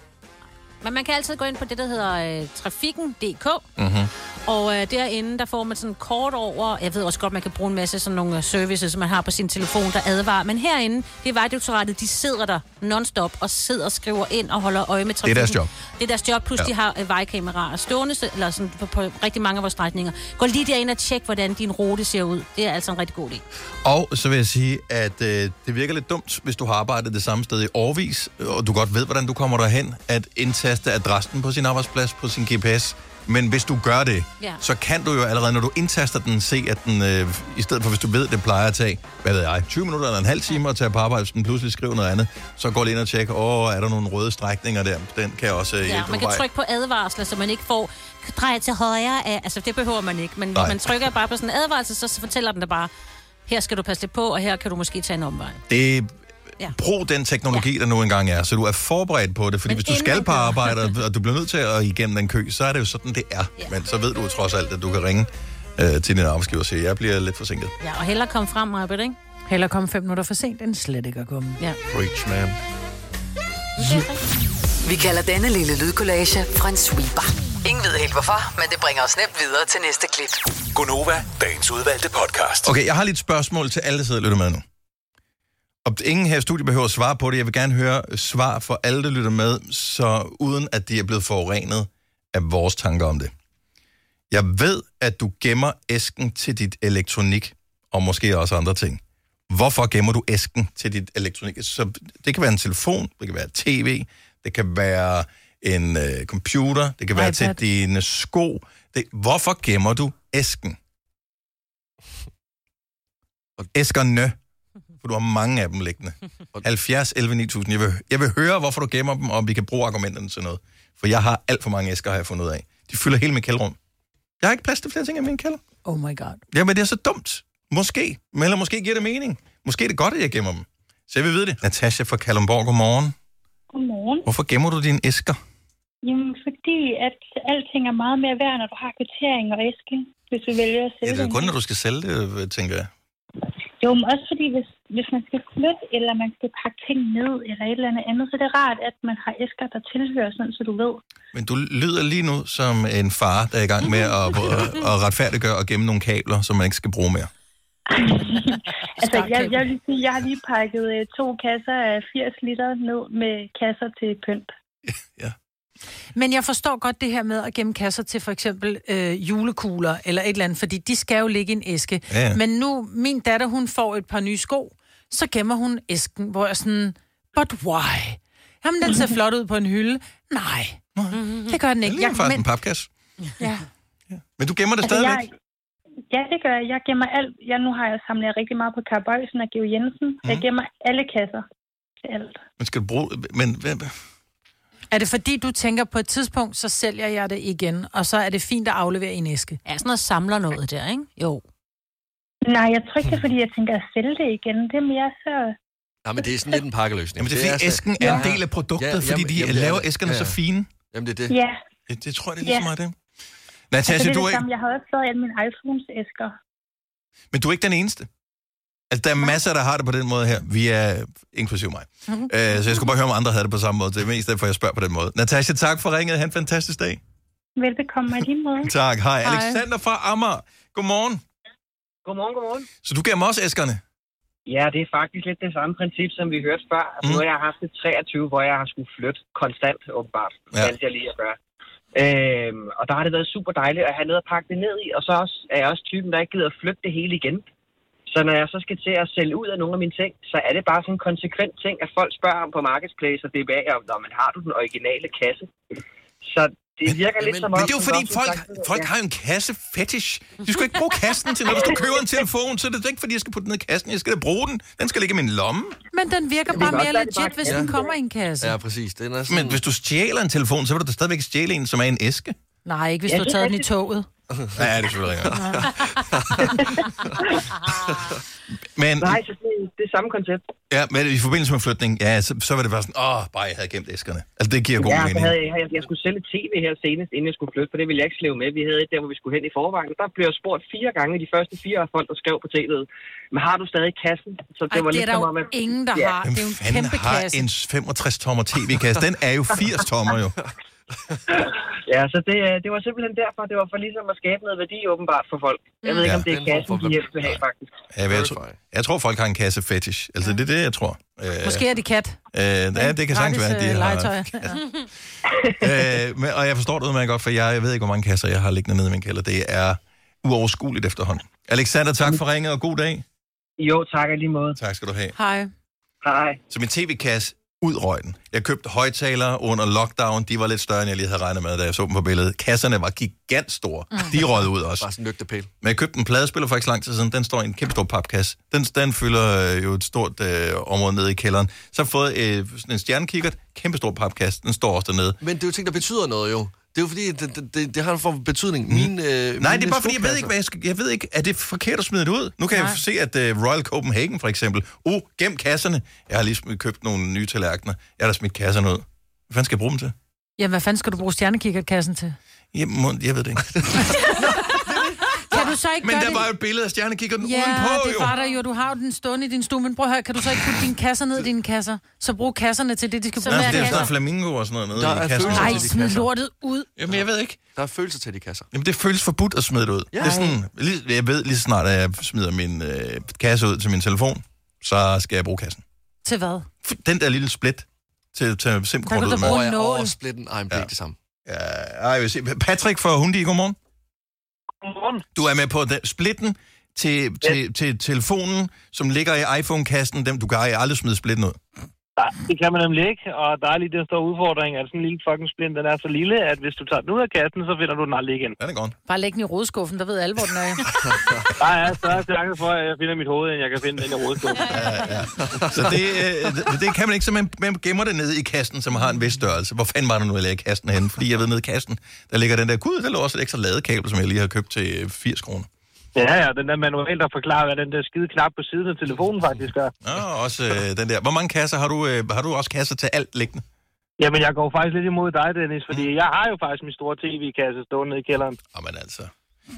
C: men man kan altid gå ind på det, der hedder øh, trafikken.dk,
A: mm-hmm.
C: Og øh, derinde, der får man sådan kort over, jeg ved også godt, man kan bruge en masse sådan nogle øh, services, man har på sin telefon, der advarer. Men herinde, det er Vejdirektoratet, de sidder der non-stop og sidder og skriver ind og holder øje med trafikken.
A: deres job.
C: Det er deres job, plus
A: Ja.
C: de har øh, vejkameraer stående, eller sådan på, på, rigtig mange af vores strækninger. Gå lige derind og tjek, hvordan din rute ser ud. Det er altså en rigtig god idé.
A: Og så vil jeg sige, at øh, det virker lidt dumt, hvis du har arbejdet det samme sted i årvis, og du godt ved, hvordan du kommer derhen, at indtaste adressen på sin arbejdsplads på sin GPS. Men hvis du gør det,
C: Ja.
A: så kan du jo allerede, når du indtaster den, se, at den, øh, i stedet for hvis du ved, det plejer at tage, hvad ved jeg, 20 minutter eller en halv time at tage på arbejde, hvis den pludselig skriver noget andet, så går du ind og tjekker, åh, er der nogle røde strækninger der? Den kan jeg også øh, hjælpe
C: Ja, man kan
A: vej.
C: trykke på advarsler, så man ikke får drej til højre af. Altså, det behøver man ikke. Men
A: Nej.
C: når man trykker bare på sådan en advarsel, så fortæller den dig bare, her skal du passe lidt på, og her kan du måske tage en omvej.
A: Det
C: Ja.
A: Brug den teknologi, ja. der nu engang er, så du er forberedt på det. Fordi
C: Men
A: hvis du skal på arbejde, og- *laughs* du bliver nødt til at igennem den kø, så er det jo sådan, det er. Ja. Men så ved du trods alt, at du kan ringe øh, til din arbejdsgiver og sige, jeg bliver lidt forsinket.
C: Ja, og hellere komme frem, Marbet, ikke?
B: Heller komme fem minutter for sent, end slet ikke at komme.
C: Ja.
A: Preach, man.
F: Vi kalder denne lille lydkollage en sweeper. Ingen ved helt hvorfor, men det bringer os nemt videre til næste klip.
E: Gunova, dagens udvalgte podcast.
A: Okay, jeg har lidt spørgsmål til alle, der sidder og lytter med nu. Og ingen her i studiet behøver at svare på det. Jeg vil gerne høre svar for alle, der lytter med, så uden at de er blevet forurenet af vores tanker om det. Jeg ved, at du gemmer æsken til dit elektronik, og måske også andre ting. Hvorfor gemmer du æsken til dit elektronik? Så det kan være en telefon, det kan være tv, det kan være en øh, computer, det kan være til
B: iPad.
A: dine sko. Det, hvorfor gemmer du æsken? *laughs* Æskerne. For du har mange af dem liggende. 70, 11, 9000. Jeg vil, jeg vil høre, hvorfor du gemmer dem, og om vi kan bruge argumenterne til noget. For jeg har alt for mange æsker, har jeg fundet ud af. De fylder hele mit kælderrum. Jeg har ikke plads til flere ting i min kælder.
B: Oh my god.
A: Jamen, det er så dumt. Måske. Men eller måske giver det mening. Måske er det godt, at jeg gemmer dem. Så jeg vil vide det. Natasha fra Kalundborg, godmorgen.
O: Godmorgen.
A: Hvorfor gemmer du dine æsker?
O: Jamen, fordi at alting er meget mere værd, når du har kvittering og æske, hvis du vælger at
A: Ja,
O: sælge
A: det er kun, når du skal sælge det, øh, tænker jeg.
O: Jo, men også fordi, hvis, hvis man skal flytte, eller man skal pakke ting ned, eller et eller andet så er det rart, at man har æsker, der tilhører sådan, så du ved.
A: Men du lyder lige nu som en far, der er i gang med at, *laughs* at retfærdiggøre og gemme nogle kabler, som man ikke skal bruge mere. *laughs*
O: Altså, jeg, jeg vil sige, jeg har lige pakket øh, to kasser af 80 liter ned med kasser til pynt. *laughs*
B: Men jeg forstår godt det her med at gemme kasser til for eksempel øh, julekugler eller et eller andet, fordi de skal jo ligge i en æske.
A: Ja, ja.
B: Men nu, min datter, hun får et par nye sko, så gemmer hun æsken, hvor jeg sådan, but why? Jamen, den ser flot ud på en hylde. Nej, det gør den
A: Det
B: ikke.
A: ligner faktisk en papkasse.
B: ja.
A: Men du gemmer det
O: Altså,
A: stadigvæk?
O: jeg, ja, det gør jeg. Jeg gemmer alt. Jeg, nu har jeg samlet rigtig meget på Carbøjsen og Geo Jensen. Mm. Jeg gemmer alle kasser til alt.
A: Men skal du bruge... Men hvad,
B: Er det fordi, du tænker, på et tidspunkt, så sælger jeg det igen, og så er det fint at aflevere i en æske?
C: Ja, sådan noget samler noget der, ikke? Jo.
O: Nej, jeg tror ikke, det er, fordi jeg tænker at sælge det igen. Det er mere så...
D: Nej, men det er sådan lidt en pakkeløsning.
A: Jamen, det er fordi, æsken er en del af produktet, fordi de
D: det
A: laver æskerne så fine.
D: Jamen, det er det.
O: Ja.
A: Det, det tror jeg, det er lige så
O: Ja.
A: meget det.
O: Altså,
A: Natasha,
O: det er
A: du
O: det
A: er ikke,
O: samme. Jeg har også stadig alle mine iPhones æsker.
A: men du er ikke den eneste. Altså, der er masser, der har det på den måde her. Vi er, inklusiv mig.
O: Mhm.
A: Øh, så jeg skulle bare høre, om andre havde det på samme måde. Det er mest derfor, jeg spørger på den måde. Natasha, tak for ringet. Ha' en fantastisk dag.
O: Velbekomme i lige måde. *laughs*
A: Tak. Hej.
O: Hej.
A: Alexander fra Amager. Godmorgen.
P: Godmorgen, godmorgen.
A: Så du gemmer også æskerne?
P: Ja, det er faktisk lidt det samme princip, som vi hørte før. Altså,
A: Mm.
P: Nu har jeg haft et 23, hvor jeg har skulle flytte konstant, åbenbart.
A: Ja.
P: Ja. jeg lige at gøre. Øhm, og der har det været super dejligt at have noget at pakke det ned i. Og så også, er jeg også typen, der ikke gider at flytte det hele igen. Så når jeg så skal til at sælge ud af nogle af mine ting, så er det bare sådan en konsekvent ting, at folk spørger om på Marketplace og DBA, om når man har du den originale kasse. Så det virker lidt som om...
A: Men det er jo fordi, folk,
P: sagt,
A: folk
P: ja.
A: har jo en kasse fetish. De skal ikke bruge kassen til noget. Hvis du *laughs* køber en telefon, så er det ikke, fordi jeg skal putte den ned i kassen. Jeg skal da bruge den. Den skal ligge i min lomme.
B: Men den virker bare mere legit,
A: bare
B: hvis
A: kan-
B: den kommer i en kasse.
D: Ja, præcis. Den er sådan...
A: Men hvis du stjæler en telefon, så vil du da stadigvæk stjæle en, som er en æske.
B: Nej, ikke hvis
A: Ja,
B: du har
A: det er
B: taget den i toget. *laughs*
A: Ja, det er selvfølgelig rigtigt. *laughs* Men,
P: Nej, så det, det er samme koncept.
A: ja, men i forbindelse med flytning, ja, så, så var det bare sådan, åh, bare jeg havde gemt æskerne. Altså, det giver god
P: ja,
A: mening.
P: havde jeg, jeg, jeg skulle sælge tv her senest, inden jeg skulle flytte, for det ville jeg ikke slæve med. Vi havde et der, hvor vi skulle hen i forvejen. Der blev jeg spurgt fire gange de første fire af folk, der skrev på tv'et. Men har du stadig kassen? Så det
B: Ej,
P: var
B: det er
P: lidt
B: der
P: som
B: jo
P: at...
B: ingen, der har. Det er jo en kæmpe
A: har
B: kasse.
A: en 65-tommer tv-kasse. Den er jo 80-tommer jo. *laughs* *laughs*
P: ja, så det, øh, det var simpelthen derfor, det var for ligesom at skabe noget værdi åbenbart for folk. Jeg ved ikke,
A: Ja.
P: om det er
A: Det er en
P: kassen, de helst vil have, faktisk.
A: Jeg, jeg, tror, jeg tror, folk har en kasse fetish. Altså, det er det, jeg tror. Øh,
B: Måske er de kat.
A: Øh, ja, det kan sagtens være, at de
B: øh,
A: har...
B: legetøj. *laughs*
A: øh, men, og jeg forstår det udmærket godt, for jeg, jeg ved ikke, hvor mange kasser jeg har liggende nede i min kælder. Det er uoverskueligt efterhånden. Alexander, tak for ringet, og god dag.
P: Jo, tak lige måde.
A: Tak skal du have.
B: Hej.
P: Hej.
A: Så min tv-kasse, ud røg den. Jeg købte højtalere under lockdown. De var lidt større, end jeg lige havde regnet med, da jeg så dem på billedet. Kasserne var gigantstore.
B: Mm.
A: De røg ud også.
D: Bare sådan lygtepæl.
A: Men jeg købte en pladespiller for ikke så lang tid siden. Den står i en kæmpe stor papkasse. Den, den fylder øh, jo et stort øh, område nede i kælderen. Så har jeg fået øh, sådan en stjernekikkert. Kæmpe stor papkasse. Den står også dernede.
D: Men det er jo ting, der betyder noget jo. Det er jo fordi, det, det, det, det har en form for betydning. Min, øh,
A: Nej, det er bare fordi, jeg ved ikke, hvad jeg skal... Jeg ved ikke, er det forkert at smide det ud? Nu kan Nej. jeg se, at uh, Royal Copenhagen for eksempel... Oh, gem kasserne. Jeg har lige smidt- købt nogle nye tallerkener. Jeg har da smidt kasserne ud. Hvad fanden skal jeg bruge dem til?
B: Ja, hvad fanden skal du bruge stjernekikkertkassen til?
A: Jamen, jeg ved det ikke. *laughs* *laughs*
B: Du så ikke
A: Men der
B: det?
A: var jo et billede af stjernekikkerten
B: Ja,
A: udenpå,
B: det
A: jo.
B: var der jo. Du har jo den stående i din stue, men prøv at høre, kan du så ikke putte dine kasser ned i dine kasser? Så brug kasserne til det, de skal
A: Så
B: bruge.
A: det er sådan noget flamingo og sådan noget nede
D: Der
A: i
D: er følelser
B: Nej, smid lortet ud.
A: Jamen, jeg ved ikke.
D: Der er følelser til de kasser.
A: Jamen, det føles forbudt at smide det ud.
D: Ja.
A: Det er sådan, lige, jeg ved lige snart, at jeg smider min øh, kasse ud til min telefon, så skal jeg bruge kassen.
B: Til hvad?
A: Den der lille split til, til
B: Der
A: SIM-kort
B: kan
A: ud
B: du
A: med.
B: bruge
D: ja,
B: nål.
D: Ej, men det er ikke det samme.
A: Ja, ej, jeg vil sige. Patrick fra Hundi, godmorgen.
P: Godmorgen.
A: Du er med på den, splitten til, til, til telefonen, som ligger i iPhone-kassen. Dem, du kan aldrig smide splitten ud.
Q: Nej, det kan man nemlig ikke, og der er lige den store udfordring, at sådan en lille fucking splint, den er så lille, at hvis du tager den ud af kassen, så finder du den aldrig igen.
A: Ja, det er godt.
B: Bare læg den i rodeskuffen, der ved alle, hvor den er. *laughs*
Q: Der er større chance for, at jeg finder mit hoved, end jeg kan finde den i rådskuffe.
A: Så det, øh, det, det kan man ikke, så man, man gemmer det nede i kassen, som har en vis størrelse. Hvor fanden var det nu, jeg lagde kassen henne? Fordi jeg ved, nede i kassen, der ligger den der, gud, der lå også et ekstra ladekabel, som jeg lige har købt til øh, 80 kroner.
Q: Ja, ja, den der manual, der forklarer, hvad den der skide knap på siden af telefonen faktisk gør.
A: Og også øh, den der. Hvor mange kasser har du? Øh, har du også kasser til alt liggende?
Q: Jamen, jeg går faktisk lidt imod dig, Dennis, fordi jeg har jo faktisk min store tv-kasse stående nede i kælderen.
A: Jamen altså.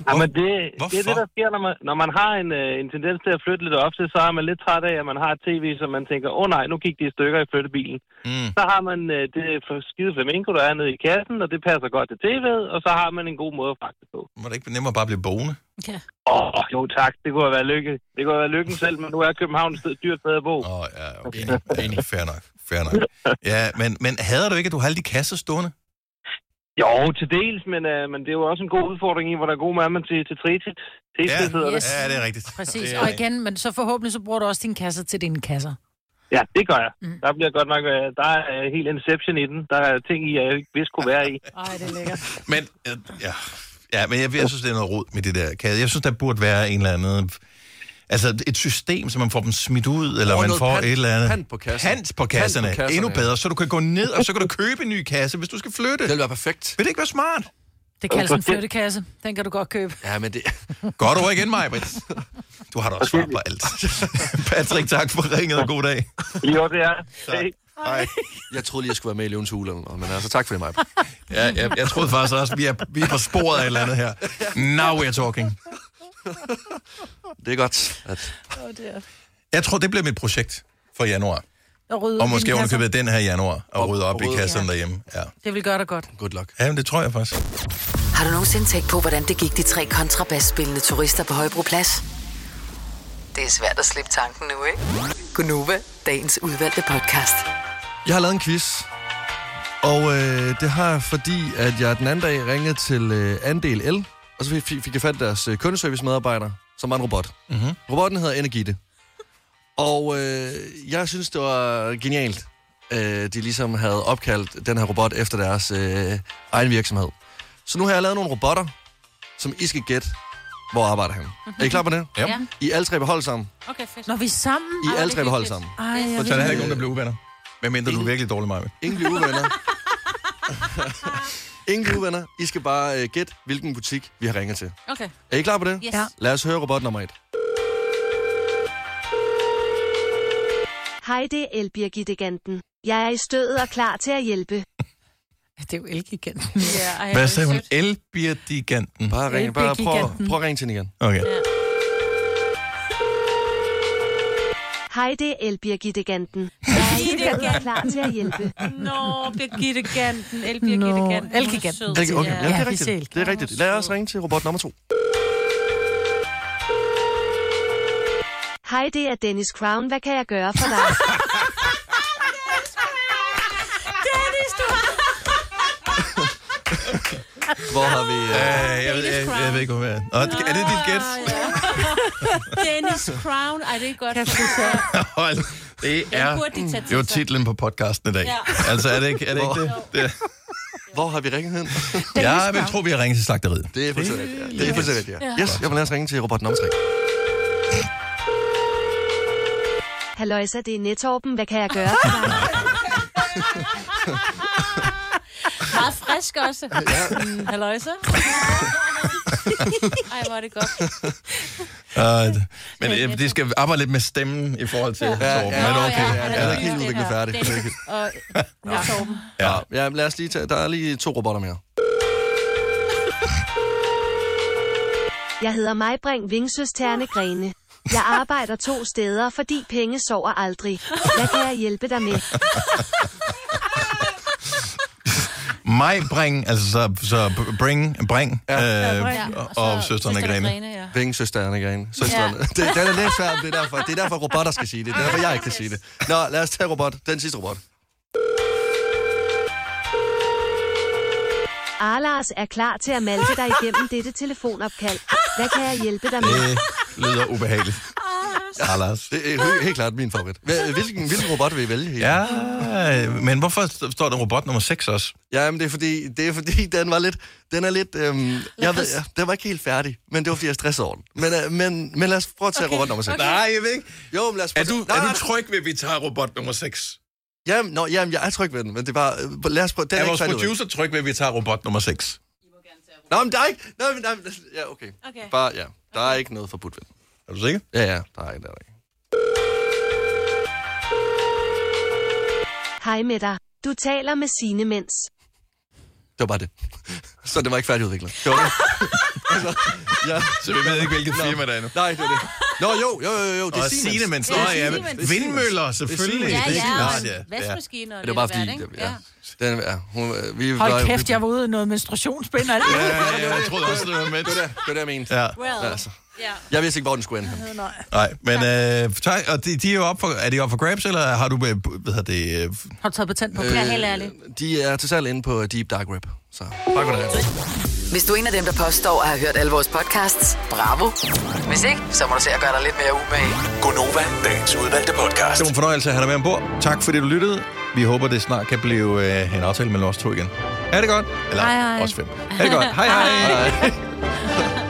Q: Jamen, det, det er det, der sker, når man, når man har en, øh, en tendens til at flytte lidt op til, så er man lidt træt af, at man har et tv, som man tænker, åh oh, nej, nu gik de i stykker i flyttebilen.
A: Mm.
Q: Så har man øh, det for skide flamingo, der er nede i kassen, og det passer godt til tv'et, og så har man en god måde at fragte det på.
A: Må det ikke nemmere bare blive boende?
B: Ja.
Q: Åh, oh, jo tak, det kunne have været lykke. Det kunne have været lykken selv, men nu er København et sted- dyrt sted at bo.
A: Åh, oh, ja, okay. Enig, enig. Fair nok. Fair nok. *laughs* Ja, men, men hader du ikke, at du har alle de kasser stående?
Q: Jo, til dels, men, øh, men det er jo også en god udfordring i, hvor der er god mad man til, til. Fritid hedder det.
A: Ja, det er rigtigt.
B: Præcis. Og igen, men så forhåbentlig så bruger du også dine kasser til dine kasser.
Q: Ja, det gør jeg. Mm. Der bliver godt nok, øh, der er øh, helt inception i den. Der er ting i, jeg ikke vidste kunne være i. *laughs*
B: Ej, det er lækkert.
A: Men, øh, ja, ja, men jeg, jeg synes, det er noget rod med det der kasse. Jeg synes, der burde være en eller anden... Altså et system, så man får dem smidt ud, eller man får
D: pant-
A: et eller andet...
D: pant på kassen.
A: Pant på kasserne.
D: Pant på kasserne,
A: Endnu bedre, så du kan gå ned, og så kan du købe en ny kasse, hvis du skal flytte. Det
D: vil være perfekt.
A: Vil det ikke være smart?
B: Det kaldes en flyttekasse. Den kan du godt købe.
D: Ja, men det...
A: Godt ord igen, Maja. Du har da også svar på alt. *laughs* Patrick, tak for ringet, og god dag.
Q: Jo, det er.
A: Tak. Hej.
D: Jeg troede lige, jeg skulle være med i Løvens Hule, men altså tak for det, Maja.
A: Ja, jeg, jeg troede faktisk også, at vi er, vi er på sporet af et eller andet her. Now we're talking. *laughs*
D: Det er godt. At...
B: Oh, det er.
A: Jeg tror, det bliver mit projekt for januar.
B: Og, rydde
A: Og måske underkøbet den her januar, og rydde op i
D: rydde-
A: kasserne
B: Ja.
A: derhjemme. Ja.
B: Det vil gøre dig godt.
D: Good luck.
A: ja, men det tror jeg faktisk.
F: Har du nogensinde tænkt på, hvordan det gik de tre kontrabasspillende turister på Højbroplads? Det er svært at slippe tanken nu, ikke? Gunova, dagens udvalgte podcast.
D: Jeg har lavet en quiz, og øh, det har jeg, fordi, at jeg den anden dag ringede til øh, Andel L, og så fik, fik jeg fat i deres øh, kundeservice-medarbejder, som var en robot.
A: Mm-hmm.
D: Robotten hedder Energite. Og øh, jeg synes, det var genialt, øh, de ligesom havde opkaldt den her robot efter deres øh, egen virksomhed. Så nu har jeg lavet nogle robotter, som I skal gætte, hvor arbejder han. Er I klar på det?
A: Ja.
D: I alle tre behold sammen.
C: Okay, fedt.
B: Når vi er sammen.
D: I alle tre behold sammen.
B: Ej, jeg
A: Så er der heller ikke
B: ikke.
A: nogen, der bliver uvenner. Hvad mindre du er virkelig dårlig, Maja.
D: Ingen bliver uvenner. *laughs* Ingen uvenner. I skal bare øh, gætte, hvilken butik vi har ringet til.
C: Okay.
D: Er I klar på det?
C: Yes. Ja.
D: Lad os høre robot nummer et.
R: Hej, det er Elbirgiganten. Jeg er i stødet og klar til at hjælpe.
B: Det er jo elgiganten.
C: Ja, ej,
A: Hvad sagde hun? Elbirdiganten.
D: Bare ring, bare prøv, prøv at ringe til den igen.
A: Okay.
C: Ja.
R: Hej, det er Elbirgiganten. Birgitte er klar til at hjælpe.
C: Nå, Birgitte Ganten. El Birgitte
B: Nå,
C: Ganten.
B: Elke Ganten.
D: Elke, okay. Ja, det er rigtigt. Det er rigtigt. Lad os ringe til robot nummer to.
R: Hej, det er Dennis Crown. Hvad kan jeg gøre for dig? *laughs*
C: Dennis, du
A: Hvor har vi... Øh, jeg, ved, jeg, jeg, jeg ved ikke, hvad det er. Er det dit gæt? *laughs*
C: Dennis Crown. Ej, det er godt. *laughs*
A: Hold, det er jo titlen på podcasten i dag.
C: Ja.
A: Altså, er det ikke, er det, ikke det? det?
D: Hvor har vi ringet hen? *laughs*
A: Ja, jeg tror, vi har ringet til slagteriet.
D: Det er fuldstændig rigtigt. ja. Det er fuldstændig rigtigt, ja.
R: Ja.
D: Yes, jeg vil lade os ringe til robot nummer tre.
R: Halløjsa, det er Netorben. Hvad kan jeg gøre?
C: Meget frisk også. Mm, halløj så. *laughs* Ej, hvor er det godt.
A: Uh, men øh, de skal arbejde lidt med stemmen i forhold til ja, Torben.
D: ja,
A: men
D: ja,
A: okay.
D: ja, ja, den er ikke helt udviklet færdig. Den ikke-
C: Og, ja, Torben.
D: Ja. ja, lad os lige tage... Der er lige to robotter mere.
R: Jeg hedder Majbring Vingsøs Ternegrene. Jeg arbejder to steder, fordi penge sover aldrig. Hvad kan jeg hjælpe dig med? *laughs*
A: Mig bring, altså så, så bring, bring, ja. øh,
D: bring.
A: og, og søsterne Grene.
C: ja.
D: Penge, søsterne, Grene. Søsterne. Ja. *laughs* Det, den er lidt svært, det er derfor. Det er derfor, robotter skal sige det. Det er derfor, jeg ikke kan sige det. Nå, lad os tage robot. Den sidste robot.
R: Arlars er klar til at malte dig igennem dette telefonopkald. Hvad kan jeg hjælpe dig med?
A: Det lyder ubehageligt. *laughs* Ja, Lars.
D: Det er helt- helt klart min favorit. Hvil- Hvilken, hvilken robot vil I vælge?
A: Ja, men hvorfor står der robot nummer 6 også?
D: Ja, men det er fordi, det er fordi *laughs* den var lidt, den er lidt, øhm, jeg ved, ja, den var ikke helt færdig, men det var fordi, jeg stressede over den. Men, øh, men, men lad os prøve at tage okay. robot nummer 6.
A: Nej, jeg ved ikke.
D: Jo, men lad os
A: Er
D: prøve
A: du,
D: Nej,
A: er du tryg ved, at vi tager robot nummer 6?
D: Jamen, nå, jamen, jeg er tryg ved den, men det var, øh, lad os prøve, den
A: Er
D: er,
A: vores
D: færdig ud.
A: producer tryg ved, at vi tager robot nummer 6?
D: Nå, men der er ikke, nej, men, nej, ja, okay.
C: Okay.
D: Bare, ja, der er ikke noget forbudt ved den.
A: Er du sikker?
D: Ja, ja, der er ikke, der er ikke.
R: Hej med dig. Du taler med sine mens.
D: Det var bare det. *laughs* Så det var ikke færdigudviklet. Det var det. *laughs* altså, ja.
A: Så vi ved ikke, hvilket firma der er nu.
D: Nej, det var det. Nå, jo, jo, jo, jo, det er Siemens.
A: Siemens.
D: Det
A: Nå,
D: er
A: ja,
D: Siemens. Det er Siemens.
A: vindmøller,
D: Det er
A: selvfølgelig.
D: Siemens.
A: Det er
C: Ja,
A: klart,
C: ja.
A: ja.
C: Vaskemaskiner og
D: Det var bare fordi, ja. Den, ja, hun, vi
B: Hold
D: var-
B: kæft, jeg var ude i noget menstruationsbind. alt.
A: Ja, ja, jeg troede også, det var med.
D: Det var det, det, var det jeg mente.
A: Ja.
C: Well,
D: Altså,
C: ja.
D: jeg vidste ikke, hvor den skulle ende. hen.
A: Nej, men øh, tak, og de, de er jo op for, er de op for grabs, eller har du, øh, hvad hedder det, øh,
B: Har du taget patent på
C: Ja, helt ærligt.
D: De er til salg inde på Deep Dark Web. Så tak for det.
F: Hvis du er en af dem, der påstår at have hørt alle vores podcasts, bravo. Hvis ikke, så må du se at gøre dig lidt mere umage.
E: Gonova, dagens udvalgte podcast.
A: Det var en fornøjelse at have dig med ombord. Tak fordi du lyttede. Vi håber, det snart kan blive øh, en aftale mellem os to igen. Er det godt? Eller
B: Hej, hej.
A: os fem. Er det godt? Hej hej. hej. *laughs*